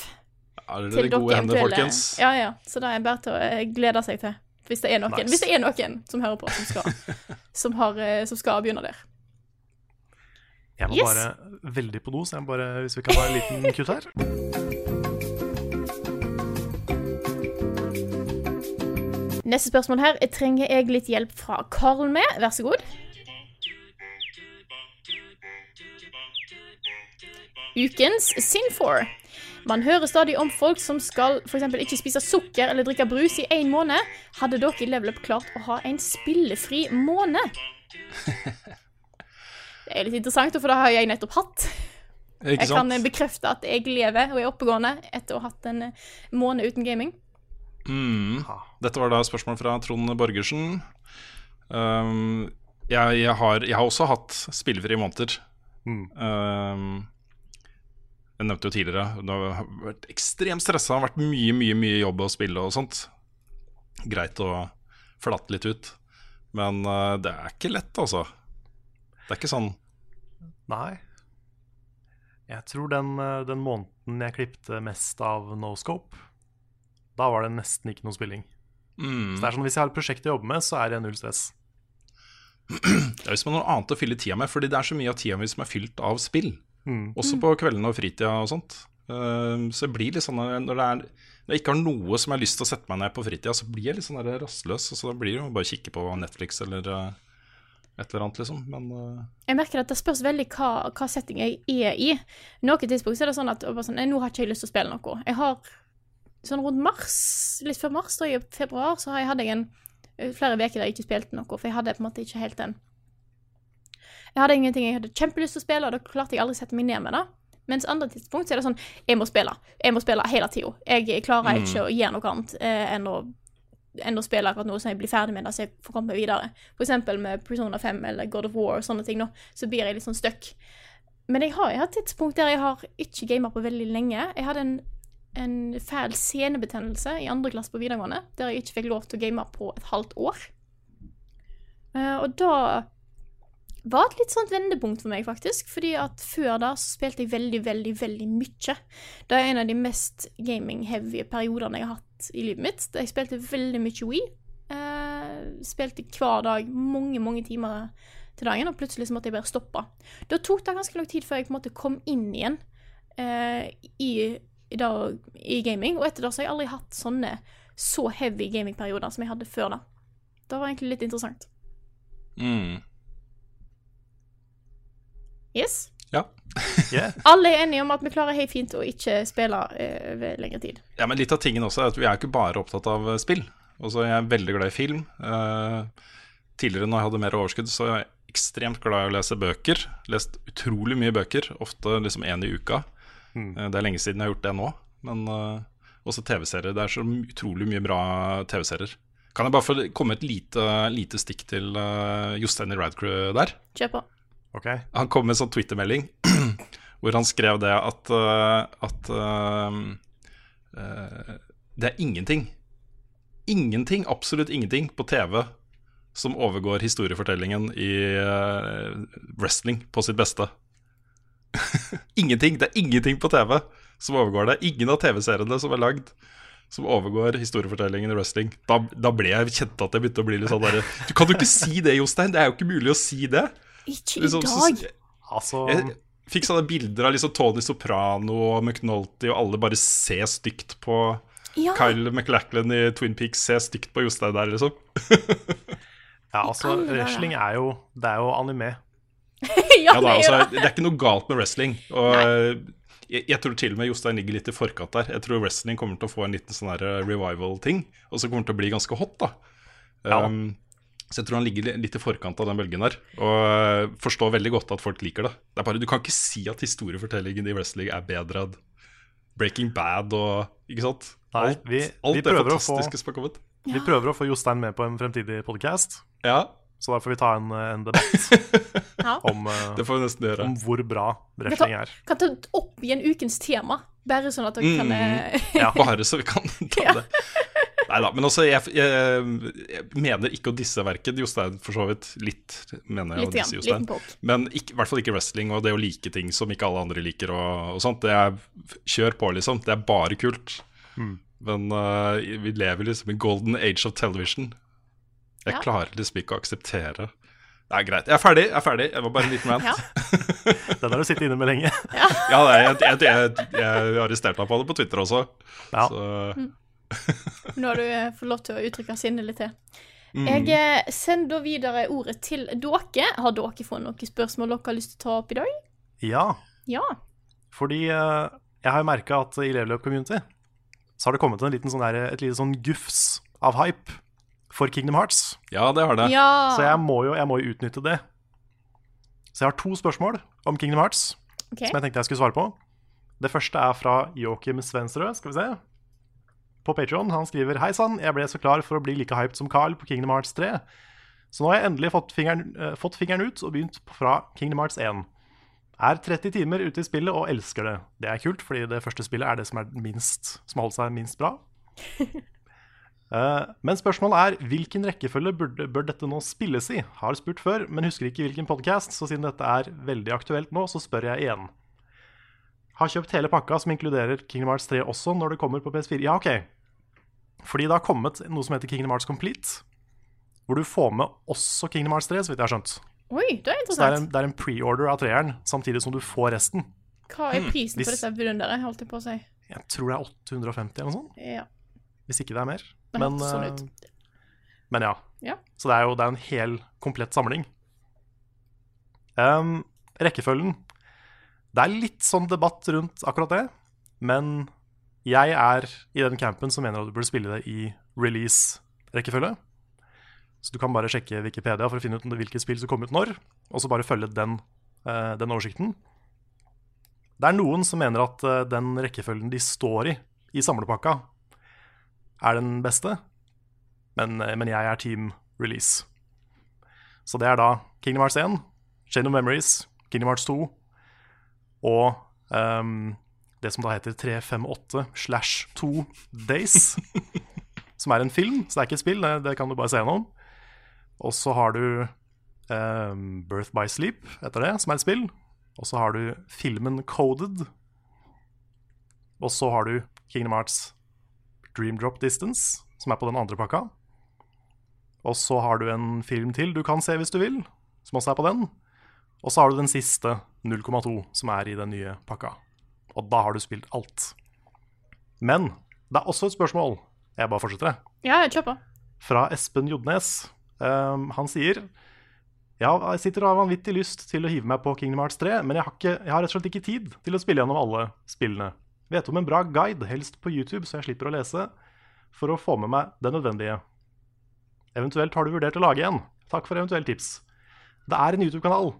Er det dere gode hender, folkens? Ja, ja. Så det er bare til å eh, glede seg til. Hvis det er noen, Nice. det er noen som hører på, som skal, (laughs) som har, eh, som skal begynne der. Jeg må Yes. bare veldig på do, så jeg må bare, hvis vi kan ha en liten (laughs) kutt her. Neste spørsmål her jeg trenger jeg litt hjelp fra Karl med. Vær så god. Ukens Sinfor. Man hører stadig om folk som skal eksempel ikke spise sukker eller drikke brus i én måned. Hadde dere i Level Up klart å ha en spillefri måned? (laughs) Det er litt interessant, for det har jeg nettopp hatt. Ikke Jeg kan bekrefte at jeg lever og er oppegående etter å ha hatt en eh, måned uten gaming. Mm. Dette var da spørsmål fra Trond Borgersen. Um, jeg, jeg, har, jeg har også hatt spillefrie måneder. Mm. Um, jeg nevnte jo tidligere Det har vært ekstremt stressa. Vært mye, mye mye jobb å spille og sånt. Greit å flatte litt ut. Men uh, det er ikke lett, altså. Det er ikke sånn Nei. Jeg tror den, eh, den måneden jeg klipte mest av Noscope, da var det nesten ikke noe spilling. mm, Så det er sånn, Hvis jeg har et prosjekt å jobbe med, så er det null stress. (clears throat) Det er hvis man har noe annet å fylle tida med, fordi det er så mye av tida mi som er fylt av spill. Mm. Også på kveldene og fritida og sånt. Uh, så det blir litt sånn når, er, når jeg ikke har noe som jeg har lyst til å sette meg ned på fritida, så blir jeg litt sånn rastløs. Så da blir det jo bare å kikke på Netflix eller uh, et eller annet, liksom. Men uh, Jeg merker at det spørs veldig hva, hva setting jeg er i. Noen tidspunkt så er det sånn at sånn, nå har ikke jeg lyst til å spille noe. Jeg har sånn rundt mars, litt før mars, da i februar, så har jeg, hadde jeg en, flere uker der jeg ikke spilte noe, for jeg hadde på en måte ikke helt den Jeg hadde ingenting jeg hadde kjempelyst til å spille, og da klarte jeg aldri å sette meg ned med det. Mens andre tidspunkt så er det sånn Jeg må spille. Jeg må spille hele tida. Jeg klarer ikke å gjøre noe annet eh, enn å enn å spille akkurat noe som jeg blir ferdig med da, så jeg får komme meg videre. For eksempel med Persona 5 eller God of War og sånne ting, nå, så blir jeg litt sånn stuck. men jeg har, jeg har et tidspunkt der jeg har ikke gamet på veldig lenge. Jeg hadde en, en fæl senebetennelse i andre klasse på videregående, der jeg ikke fikk lov til å game på et halvt år. Uh, og da var et litt sånt vendepunkt for meg, faktisk. Fordi at før da så spilte jeg veldig, veldig, veldig mye. Det er en av de mest gaming-heavy periodene jeg har hatt i livet mitt. Jeg spilte veldig mye Wii. Eh, spilte hver dag mange, mange timer til dagen, og plutselig så måtte jeg bare stoppe. Da tok det ganske lang tid før jeg på en måte kom inn igjen eh, i, i, da, i gaming. Og etter det så har jeg aldri hatt sånne så heavy gaming-perioder som jeg hadde før da. Det var egentlig litt interessant. Mm. Yes. Ja. Yeah. (laughs) Alle er enige om at vi klarer helt fint å ikke spille uh, over lengre tid. ja, men litt av tingen også er at vi er ikke bare opptatt av eh, spill. Også jeg er veldig glad i film. Uh, tidligere når jeg hadde mer overskudd, så er jeg ekstremt glad i å lese bøker. Lest utrolig mye bøker, ofte liksom én i uka. Eh, det er lenge siden jeg har gjort det nå. Men også TV-serier. Det er så utrolig mye bra TV-serier. Kan jeg bare få komme et lite, lite stikk til uh, Jostein i Radcrew der? Kjør på. Ok. Han kom med en sånn Twitter-melding (clears throat) hvor han skrev det at, uh, at uh, uh, det er ingenting, ingenting, absolutt ingenting på TV som overgår historiefortellingen i uh, wrestling på sitt beste. (laughs) ingenting. Det er ingenting på TV som overgår det. Ingen av TV-seriene som er lagd som overgår historiefortellingen i wrestling. Da, da ble jeg kjent at jeg begynte å bli litt sånn derre kan jo ikke si det, Jostein! Det er jo ikke mulig å si det! Ikke i Liksom, dag. Altså jeg fikk sånne bilder av liksom Tony Soprano og McNulty, og alle bare ser stygt på Ja. Kyle McLachlan i Twin Peaks, ser stygt på Jostein der, liksom. (laughs) Ja, altså, wrestling er jo Det er jo anime. (laughs) ja, Ja, det er altså, det. det er ikke noe galt med wrestling. Og jeg, jeg tror til og med Jostein ligger litt i forkant der. Jeg tror wrestling kommer til å få en liten sånn revival-ting, og så kommer det til å bli ganske hot, da. Ja. Um, så jeg tror han ligger litt i forkant av den bølgen der, og uh, forstår veldig godt at folk liker det. det er bare, du kan ikke si at historiefortellingen i wrestling er bedre enn Breaking Bad og Ikke sant? Nei, vi- alt vi det fantastiske som har kommet. Vi prøver å få Jostein med på en fremtidig podkast, Ja, så da får vi ta en, en debatt (laughs) Ja. om, eh, det får vi nesten gjøre. om hvor bra wrestling er. Kan ta opp i en ukens tema, bare sånn at dere kan eh, Ja, bare så vi kan (laughs) ta det. Nei da, men altså, jeg, jeg, jeg mener ikke å disse verken Jostein, for så vidt. Litt, mener jeg Litt å disse Jostein. Men ikke, i hvert fall ikke wrestling og det å like ting som ikke alle andre liker. og, og sånt. Det er, Kjør på, liksom. Det er bare kult. Men uh, vi lever liksom i golden age of television. Jeg Ja. klarer liksom ikke å akseptere Det er greit. Jeg er ferdig. Jeg er ferdig. Jeg var bare en liten rant. Ja. (laughs) Den har du sittet inne med lenge. Ja, nei, jeg, jeg, jeg, jeg arresterte meg på det på Twitter også. Ja. Så (laughs) Nå har du får lov til å uttrykke sinnet litt til. Mm. Jeg eh, sender videre ordet til dere. Har dere fått noen spørsmål dere har lyst til å ta opp i dag? Ja, Ja. fordi eh, jeg har jo merka at i Level Up Community så har det kommet en liten sånn der, et lite sånn gufs av hype for Kingdom Hearts. ja, det har det. Ja. Så jeg må, jo, jeg må jo utnytte det. Så jeg har to spørsmål om Kingdom Hearts okay. som jeg tenkte jeg skulle svare på. Det første er fra Joakim Svensrød, skal vi se. På Patreon. Han skriver Hei sann, jeg ble så klar for å bli like hyped som Carl på Kingdom Hearts 3. Så nå har jeg endelig fått fingeren, eh, fått fingeren ut og begynt fra Kingdom Hearts 1. Er 30 timer ute i spillet og elsker det. Det er kult, fordi det første spillet er det som, er minst, som holder holdt seg minst bra. Uh, (laughs) men spørsmålet er hvilken rekkefølge burde, bør dette nå spilles i? Har spurt før, men husker ikke hvilken podkast, så siden dette er veldig aktuelt nå, så spør jeg igjen. Har kjøpt hele pakka som inkluderer Kingdom Hearts 3 også når det kommer på PS4. Ja, OK. Fordi det har kommet noe som heter Kingdom Hearts Complete. Hvor du får med også Kingdom Hearts 3, så vidt jeg har skjønt. Oi, det er interessant. Så det er en, det er en pre-order av treeren, samtidig som du får resten. Hva er prisen hmm. på disse vidunderet, holdt jeg på å si? Jeg tror det er 850 eller noe sånt, Ja. hvis ikke det er mer. Det Men, sånn eh, men ja. Ja. Så det er jo det er en hel komplett samling. Um, rekkefølgen Det er litt sånn debatt rundt akkurat det, men jeg er i den campen som mener at du burde spille det i release-rekkefølge. Så du kan bare sjekke Wikipedia for å finne ut hvilke spill som kom ut når, og så bare følge den, eh, den oversikten. Det er noen som mener at eh, den rekkefølgen de står i i samlepakka, er den beste, men, eh, men jeg er team release. Så det er da Kingdom Hearts 1, Chain of Memories, Kingdom Hearts 2, og ehm, det som da heter 358 slash 2 Days, (laughs) som er en film, så det er ikke et spill, det, det kan du bare se gjennom. Og så har du um, Birth by Sleep etter det, som er et spill. Og så har du filmen Coded. Og så har du Kingdom Hearts Dream Drop Distance, som er på den andre pakka. Og så har du en film til du kan se hvis du vil, som også er på den. Og så har du den siste, 0,2, som er i den nye pakka. Og da har du spilt alt. Men det er også et spørsmål. Jeg bare fortsetter, Ja, jeg kjøper. fra Espen Jodnes. Um, han sier Ja, jeg sitter og har vanvittig lyst til å hive meg på Kingdom Hearts 3, men jeg har, ikke, jeg har rett og slett ikke tid til å spille gjennom alle spillene. Vet om en bra guide, helst på YouTube, så jeg slipper å lese, for å få med meg det nødvendige. Eventuelt har du vurdert å lage en. Takk for eventuelle tips. Det er en YouTube-kanal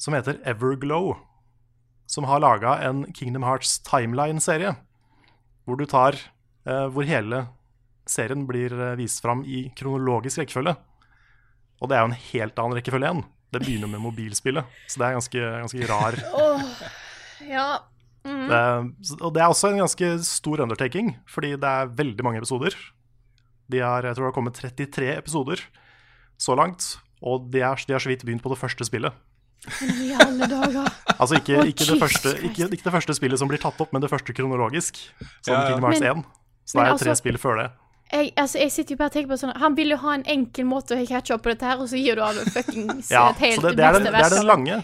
som heter Everglow, som har laga en Kingdom Hearts Timeline-serie, hvor du tar eh, Hvor hele serien blir eh, vist fram i kronologisk rekkefølge. Og det er jo en helt annen rekkefølge igjen. Det begynner med mobilspillet, så det er ganske, ganske rar. (laughs) Ja. Det, og det er også en ganske stor undertaking, fordi det er veldig mange episoder. De har, jeg tror det har kommet 33 episoder så langt, og de, er, de har så vidt begynt på det første spillet. I alle dager. Altså ikke, ikke, det første, ikke, ikke det første spillet som blir tatt opp, men det første kronologisk. Som Ja, ja. Kingdom Hearts Men- 1. Så det men er tre altså- spill før det. Jeg, altså, jeg sitter jo bare og tenker på sånn Han vil jo ha en enkel måte å catche opp på dette her, og så gir du av fuckings (laughs) Ja, et helt så det, det, er den, det er den lange.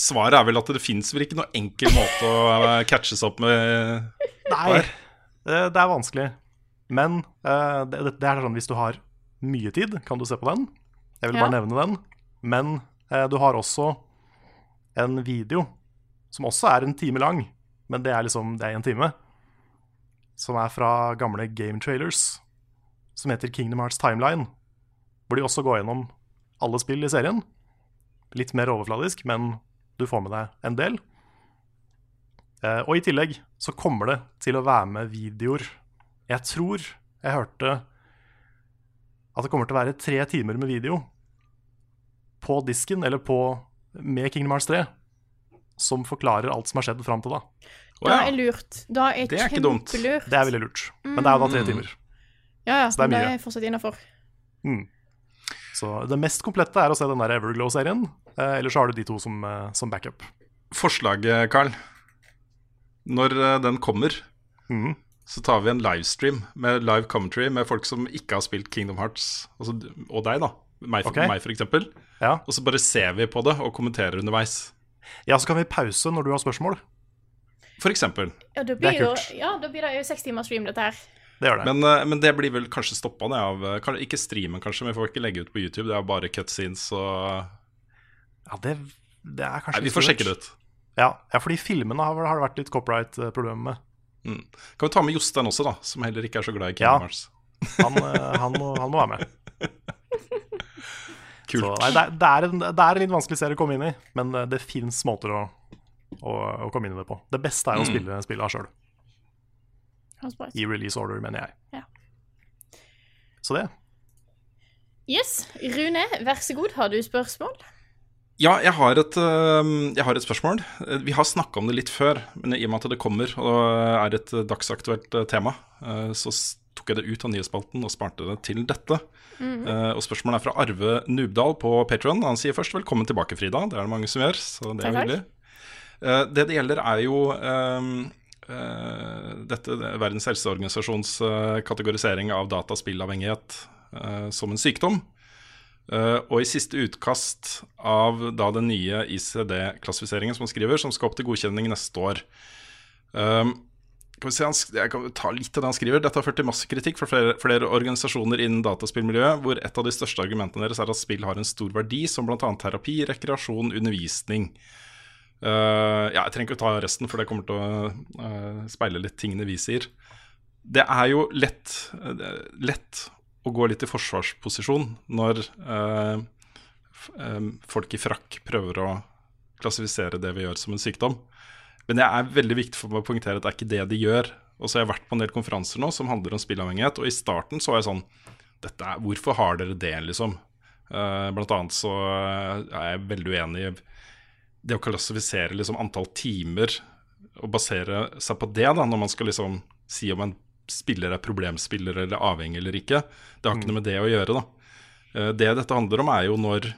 Svaret er vel at det fins vel ikke noen enkel måte å eh, catches opp med Nei, det, det er vanskelig. Men eh, det, det er sånn hvis du har mye tid, kan du se på den. Jeg vil Ja. bare nevne den. Men eh, du har også en video som også er en time lang, men det er liksom det er en time. Som er fra gamle game trailers, som heter Kingdom Hearts Timeline. Hvor de også går gjennom alle spill i serien. Litt mer overfladisk, men du får med deg en del. Eh, og i tillegg så kommer det til å være med videoer. Jeg tror jeg hørte at det kommer til å være tre timer med video på disken, eller på, med Kingdom Hearts 3, som forklarer alt som har skjedd fram til da. Å Da er lurt. Da er Det er ikke dumt. kjempelurt. Det er veldig lurt. Men det er jo da tre Mm. timer. Ja, ja, Så det er mye. det er fortsatt innafor. Mm. Så det mest komplette er å se den der Everglow-serien. Eh, Eller så har du de to som, eh, som backup. Forslaget, Carl. Når eh, den kommer, mm. så tar vi en livestream med live commentary med folk som ikke har spilt Kingdom Hearts, altså, og deg, da. Meg, for, Ok. meg, for eksempel. Ja. Og så bare ser vi på det og kommenterer underveis. ja, så kan vi pause når du har spørsmål. For eksempel. Ja, da Det er blir, jo, ja, da blir det jo seks timers stream, dette her. Det gjør det. Men, eh, men det blir vel kanskje stoppa ned av eh, Ikke streamen, kanskje, men vi får ikke legge ut på YouTube. Det er bare cutscenes og ja, det, det er kanskje Nei, vi får sjekke det ut. Ja, ja, fordi filmene har, har det vært litt copyright-problemer med. Mm. Kan vi ta med Jostein også, da, som heller ikke er så glad i Ja. Kingdom Hearts. Han, eh, han, må, han må være med. (laughs) Kult. Så, nei, det, er, det, er en, det er en litt vanskelig serie å komme inn i, men eh, det fins måter å, å, å komme inn i det på. Det beste er å Mm. spille spillet sjøl. Høres. I release order, mener jeg. Ja. Så det. Yes. Rune, vær så god. Har du spørsmål? Ja, jeg har et, øh, jeg har et spørsmål. Eh, Vi har snakka om det litt før, men i og med at det kommer og er et dagsaktuelt øh, tema, så tok jeg det ut av nyhetsspalten og sparte det til dette. Eh, Og spørsmålet er fra Arve Nubdal på Patron. Han sier først 'velkommen tilbake, Frida'. Det er det mange som gjør, så det er hyggelig. Uh, Det det gjelder, er jo ehm, uh, dette det er Verdens helseorganisasjons kategorisering av dataspillavhengighet som en sykdom. Uh, og i siste utkast av da den nye ICD-klassifiseringen som han skriver, som skal opp til godkjenning neste år. Um, jeg kan ta litt av det han skriver. Dette har ført til masse kritikk fra flere, flere organisasjoner innen dataspillmiljøet, hvor et av de største argumentene deres er at spill har en stor verdi, som bl.a. terapi, rekreasjon, undervisning. Uh, ja, Jeg trenger ikke å ta resten, for det kommer til å uh, speile litt tingene vi sier. Det er jo lett, uh, lett å gå litt i forsvarsposisjon når eh, folk i frakk prøver å klassifisere det vi gjør som en sykdom. Men det er veldig viktig for meg å poengtere at det er ikke det de gjør. Og så har jeg vært på en del konferanser nå som handler om spillavhengighet, og i starten så var jeg sånn dette er, Hvorfor har dere det, liksom? Uh, blant annet så er jeg veldig uenig i det å klassifisere liksom antall timer og basere seg på det da, når man skal liksom si om en spiller er problemspiller eller avhengig eller ikke, det har ikke noe med det å gjøre. da. Eh, Det dette handler om, er jo når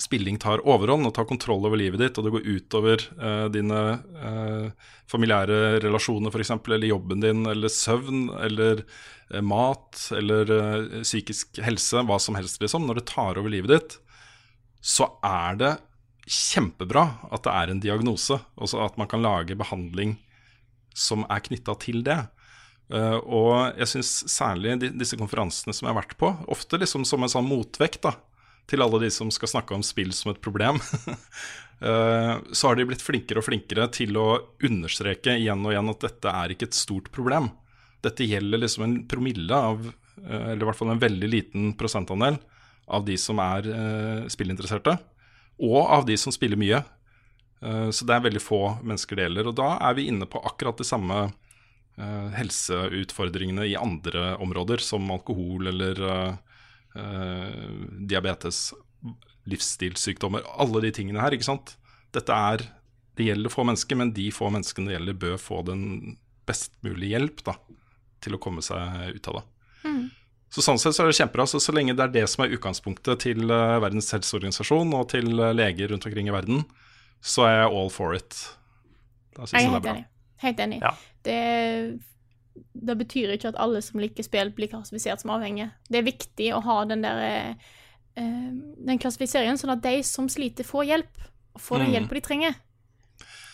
spilling tar overhånd og tar kontroll over livet ditt, og det går utover eh, dine eh, familiære relasjoner f.eks., eller jobben din, eller søvn, eller eh, mat, eller eh, psykisk helse, hva som helst, liksom. Når det tar over livet ditt, så er det kjempebra at det er en diagnose, altså at man kan lage behandling som er knytta til det. Uh, og jeg syns særlig de, disse konferansene som jeg har vært på, ofte liksom som en sånn motvekt da, til alle de som skal snakke om spill som et problem, (laughs) eh, så har de blitt flinkere og flinkere til å understreke igjen og igjen at dette er ikke et stort problem. Dette gjelder liksom en promille av, eh, eller i hvert fall en veldig liten prosentandel, av de som er eh, spillinteresserte, og av de som spiller mye. Så det er veldig få mennesker det gjelder. Og da er vi inne på akkurat de samme helseutfordringene i andre områder, som alkohol eller diabetes, livsstilssykdommer, alle de tingene her. ikke sant? Dette er, Det gjelder få mennesker, men de få menneskene det gjelder, bør få den best mulige hjelp da, til å komme seg ut av det. Så Sånn sett så er det kjempebra. Så, så lenge det er det som er utgangspunktet til eh, Verdens helseorganisasjon og til eh, leger rundt omkring i verden, så er jeg all for it. Da synes Jeg jeg er det er bra. enig. Helt enig. Ja. Det, det betyr ikke at alle som liker spill, blir klassifisert som avhengige. Det er viktig å ha den der eh, eh, den klassifiseringen, sånn at de som sliter, får hjelp. Og får den Mm. hjelpen de trenger.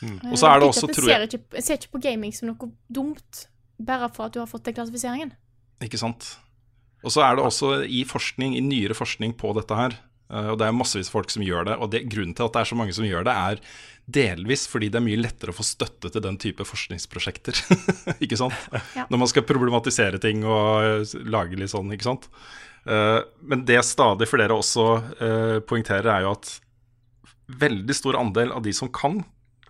Og så er det Eh, også, jeg tror ser jeg ikke, jeg ser ikke på gaming som noe dumt, bare for at du har fått den klassifiseringen. Ikke sant. Og så er det også i forskning, i nyere forskning på dette her, eh, og det er massevis av folk som gjør det, og det, grunnen til at det er så mange som gjør det, er delvis fordi det er mye lettere å få støtte til den type forskningsprosjekter. (laughs) ikke sant? Ja. Når man skal problematisere ting og eh, lage litt sånn, ikke sant. Eh, Men det stadig flere også eh, poengterer, er jo at veldig stor andel av de som kan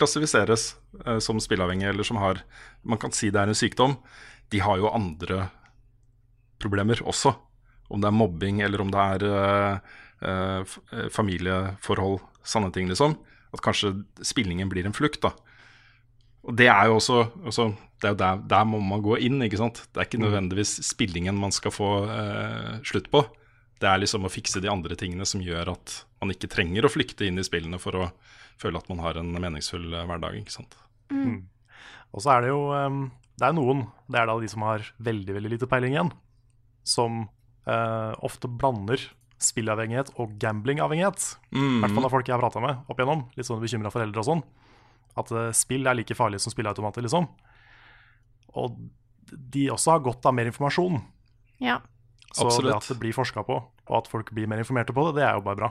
klassifiseres eh, som spilleavhengige, eller som har Man kan si det er en sykdom, de har jo andre problemer også. Om det er mobbing, eller om det er eh, eh, familieforhold, sanne ting, liksom. At kanskje spillingen blir en flukt, da. Og det er jo også, også det er jo der, der må man gå inn, ikke sant. Det er ikke nødvendigvis spillingen man skal få eh, slutt på. Det er liksom å fikse de andre tingene som gjør at man ikke trenger å flykte inn i spillene for å føle at man har en meningsfull eh, hverdag, ikke sant. Og så er det jo um, Det er noen, det er da de som har veldig veldig lite peiling igjen, som eh, ofte blander spillavhengighet og gamblingavhengighet. I hvert fall av folk jeg har prata med opp igjennom. Litt sånn bekymra foreldre og sånn. At eh, spill er like farlig som spilleautomater, liksom. Og de også har godt av mer informasjon. Ja. Så det at det blir forska på, og at folk blir mer informerte på det, det er jo bare bra.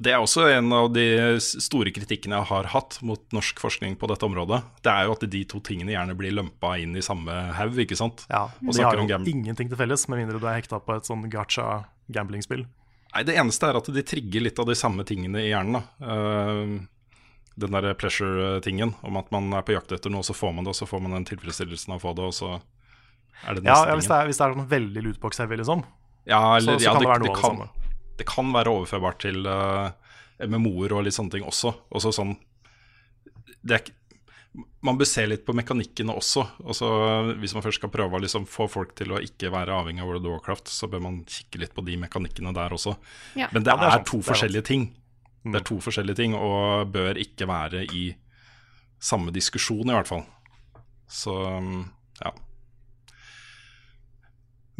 Det er også en av de store kritikkene jeg har hatt mot norsk forskning på dette området. Det er jo at de to tingene gjerne blir lømpa inn i samme haug, ikke sant. Ja, Og de har jo ingenting til felles, med mindre du er hekta på et sånn gacha gamblingspill. Nei, det eneste er at de trigger litt av de samme tingene i hjernen. da. Uh, den der pleasure-tingen om at man er på jakt etter noe, så får man det, og så får man den tilfredsstillelsen av å få det, og så er det Ja, neste ja hvis, det er, hvis det er sånn veldig lootbox-heavy, liksom. Ja, eller, så- så ja, kan det, det være det, noe av det samme. Det kan være overførbart til uh, MMO-er og litt sånne ting også. også sånn, det er, man bør se litt på mekanikkene også. også. Hvis man først skal prøve å liksom få folk til å ikke være avhengig av World of Warcraft, så bør man kikke litt på de mekanikkene der også. Ja. Men det, Ja, det er er, to det er forskjellige ting. Mm. Det er to forskjellige ting, og bør ikke være i samme diskusjon, i hvert fall. Så um, ja.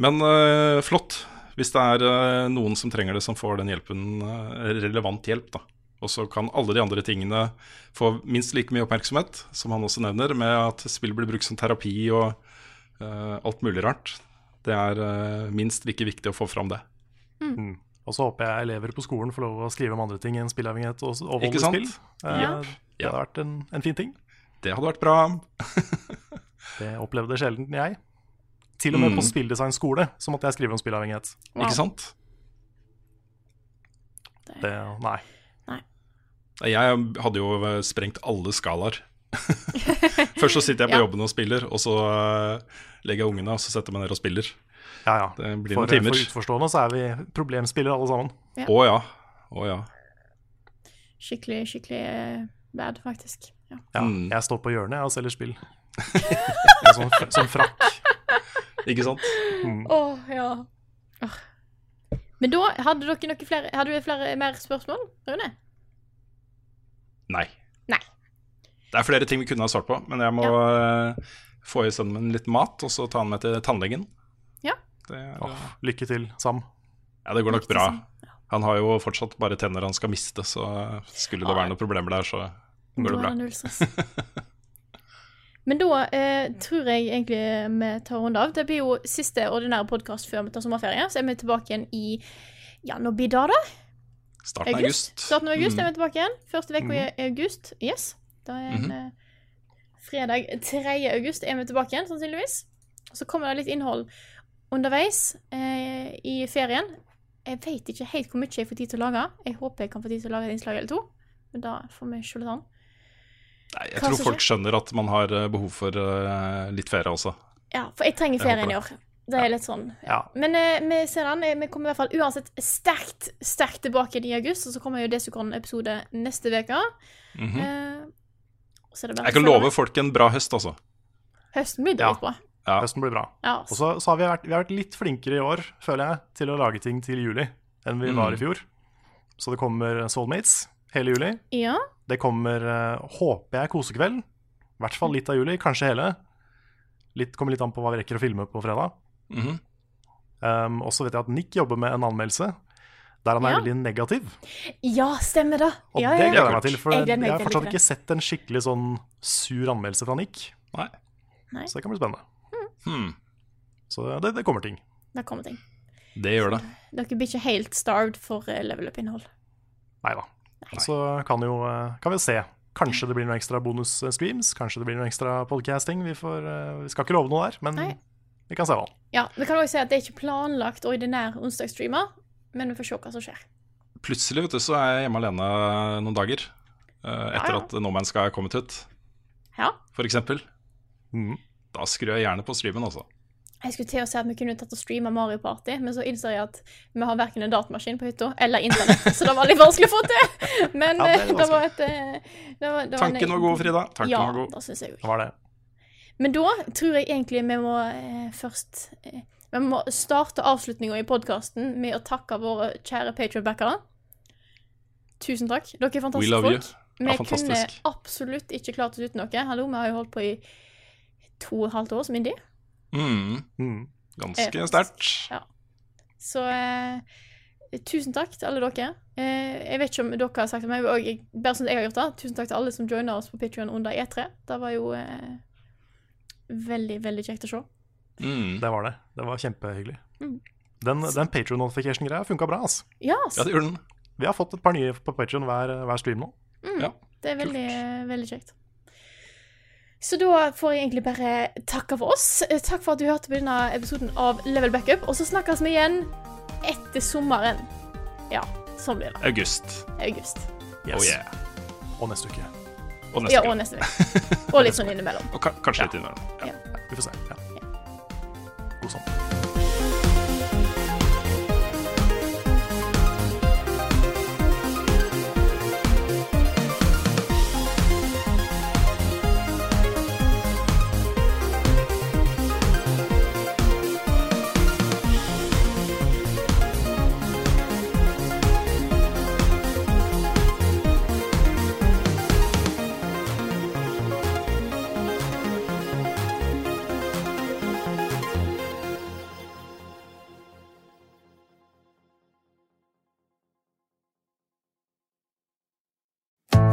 Men øh, flott. Hvis det er øh, noen som trenger det, som får den hjelpen, øh, relevant hjelp, da. Og så kan alle de andre tingene få minst like mye oppmerksomhet, som han også nevner, med at spill blir brukt som terapi og uh, alt mulig rart. Det er uh, minst like viktig å få fram det. Mm. Og så håper jeg elever på skolen får lov å skrive om andre ting enn spillavhengighet og, sant? spill. Eh, Ja. Det hadde vært en, en fin ting. Det hadde vært bra. (laughs) Det opplevde sjelden jeg. Til og med Mm. på spilldesignskole så måtte jeg skrive om spillavhengighet. Wow. Ikke sant? Det, nei. Jeg hadde jo øh, sprengt alle skalaer. (laughs) Først så sitter jeg på Ja. jobben og spiller, og så øh, legger jeg ungene, og så setter jeg meg ned og spiller. Ja, ja. Det blir For, noen timer. for utforstående så er vi problemspillere alle sammen. Ja. Å ja. Oh, ja. skikkelig, skikkelig eh, bad, faktisk. Ja. Ja, Mm. Jeg står på hjørnet og selger spill. (laughs) Som sånn, sånn frakk. Ikke sant? Åh, ja. Oh. Men da hadde dere noe flere Hadde du flere mer spørsmål, Rune? Nei. Nei. Det er flere ting vi kunne ha svart på, men jeg må ja. få i sønnen min litt mat, og så ta han med til tannlegen. Ja. Det, er, oh, lykke til, Sam. ja, det går nok bra. Han har jo fortsatt bare tenner han skal miste, så skulle det være noen problemer der, så går det bra. (laughs) Men da eh, tror jeg egentlig vi tar runde av. Det blir jo siste ordinære podkast før vi tar sommerferie. Så er vi tilbake igjen i Ja, når blir det, da? Starten av august. Starten av august Mm. er vi tilbake igjen. Første uka i august. Yes. Da er en mm eh, fredag 3. august er vi tilbake igjen, sannsynligvis. Så kommer det litt innhold underveis eh, i ferien. Jeg vet ikke helt hvor mye jeg får tid til å lage. Jeg håper jeg kan få tid til å lage et innslag eller to. Men da får vi skjule litt an. Nei, jeg Hva tror folk skjønner at man har eh, behov for uh, litt ferie også. Ja, for jeg trenger ferien i år. Det er litt sånn. Ja. Men uh, vi ser den. Vi kommer i hvert fall uansett sterkt sterkt tilbake i august. Og så kommer jo Desukon-episode neste uke. Mhm. eh, så er det bare Jeg kan love folk en bra høst, altså. Høsten blir Ja. dritbra. Ja. Høsten blir bra. Ja. Og så, så har vi vært, vi har vært litt flinkere i år, føler jeg, til å lage ting til juli enn vi Mm. var i fjor. Så det kommer Soulmates hele juli. ja. Det kommer, eh, håper jeg, kosekveld. I hvert fall litt av juli, kanskje hele. Litt, kommer litt an på hva vi rekker å filme på fredag. Mhm. Um, og så vet jeg at Nick jobber med en anmeldelse der han er Ja. veldig negativ. ja, stemmer det. Og Ja, det ja, gleder jeg meg til, for Jeg jeg, har fortsatt ikke sett en skikkelig sånn sur anmeldelse fra Nick. Nei. Nei. Så det kan bli spennende. Hmm. Så det, det kommer ting. Det kommer ting. Det gjør det. Dere blir ikke helt starved for eh, level up-innhold. Nei da. Så kan jo eh, kan vi jo se. Kanskje det blir noen ekstra bonus-streams. Kanskje det blir noen ekstra podcasting. Vi, får, eh, vi skal ikke love noe der, men Nei. vi kan se hva. Ja, Vi kan også si at det er ikke planlagt ordinær onsdagsstreamer, men vi får se hva som skjer. Plutselig vet du, så er jeg hjemme alene noen dager. eh, etter Ja, ja. at No Man's Sky er kommet ut, Ja. for eksempel. Mhm. Da skrur jeg gjerne på streamen, altså. Jeg skulle til å si at vi kunne tatt og streama Mario Party, men så innser jeg at vi har verken en datamaskin på hytta eller internett, så det var litt vanskelig å få til. Men Ja, det eh, det var et eh, det var, det var en- Tanken var god, Frida. Tanken ja, var god. det synes jeg Det var det. Men da tror jeg egentlig vi må eh, først eh, Vi må starte avslutninga i podkasten med å takke våre kjære Patrion-backere. Tusen takk. Dere er fantastiske folk. Ja, Vi kunne absolutt ikke klart oss uten dere. Hallo, vi har jo holdt på i to og et halvt år som indie. Mm. Mm. Ganske Eh, sterkt. Ja. Så eh, tusen takk til alle dere. Eh, jeg vet ikke om dere har sagt det, men jeg, bare som jeg har gjort det, tusen takk til alle som joina oss på Patreon under E3. Det var jo eh, veldig, veldig kjekt å se. Mm. Det var det. Det var kjempehyggelig. Mm. Den, den Patron-notification-greia funka bra. altså. Ja, Ja, det gjorde den. Vi har fått et par nye på Patreon hver, hver stream nå. Ja. det er veldig, veldig kjekt. Så da får jeg egentlig bare takke for oss. Eh, Takk for at du hørte på denne episoden av Level Backup. Og så snakkes vi igjen etter sommeren. Ja, sånn blir det. August. August. Yes. Oh yeah. Og neste uke. Og neste Ja, og neste uke. (laughs) Og litt sånn innimellom. Og ka kanskje litt innimellom. Ja. Ja. Vi får se. Ja. God sommer.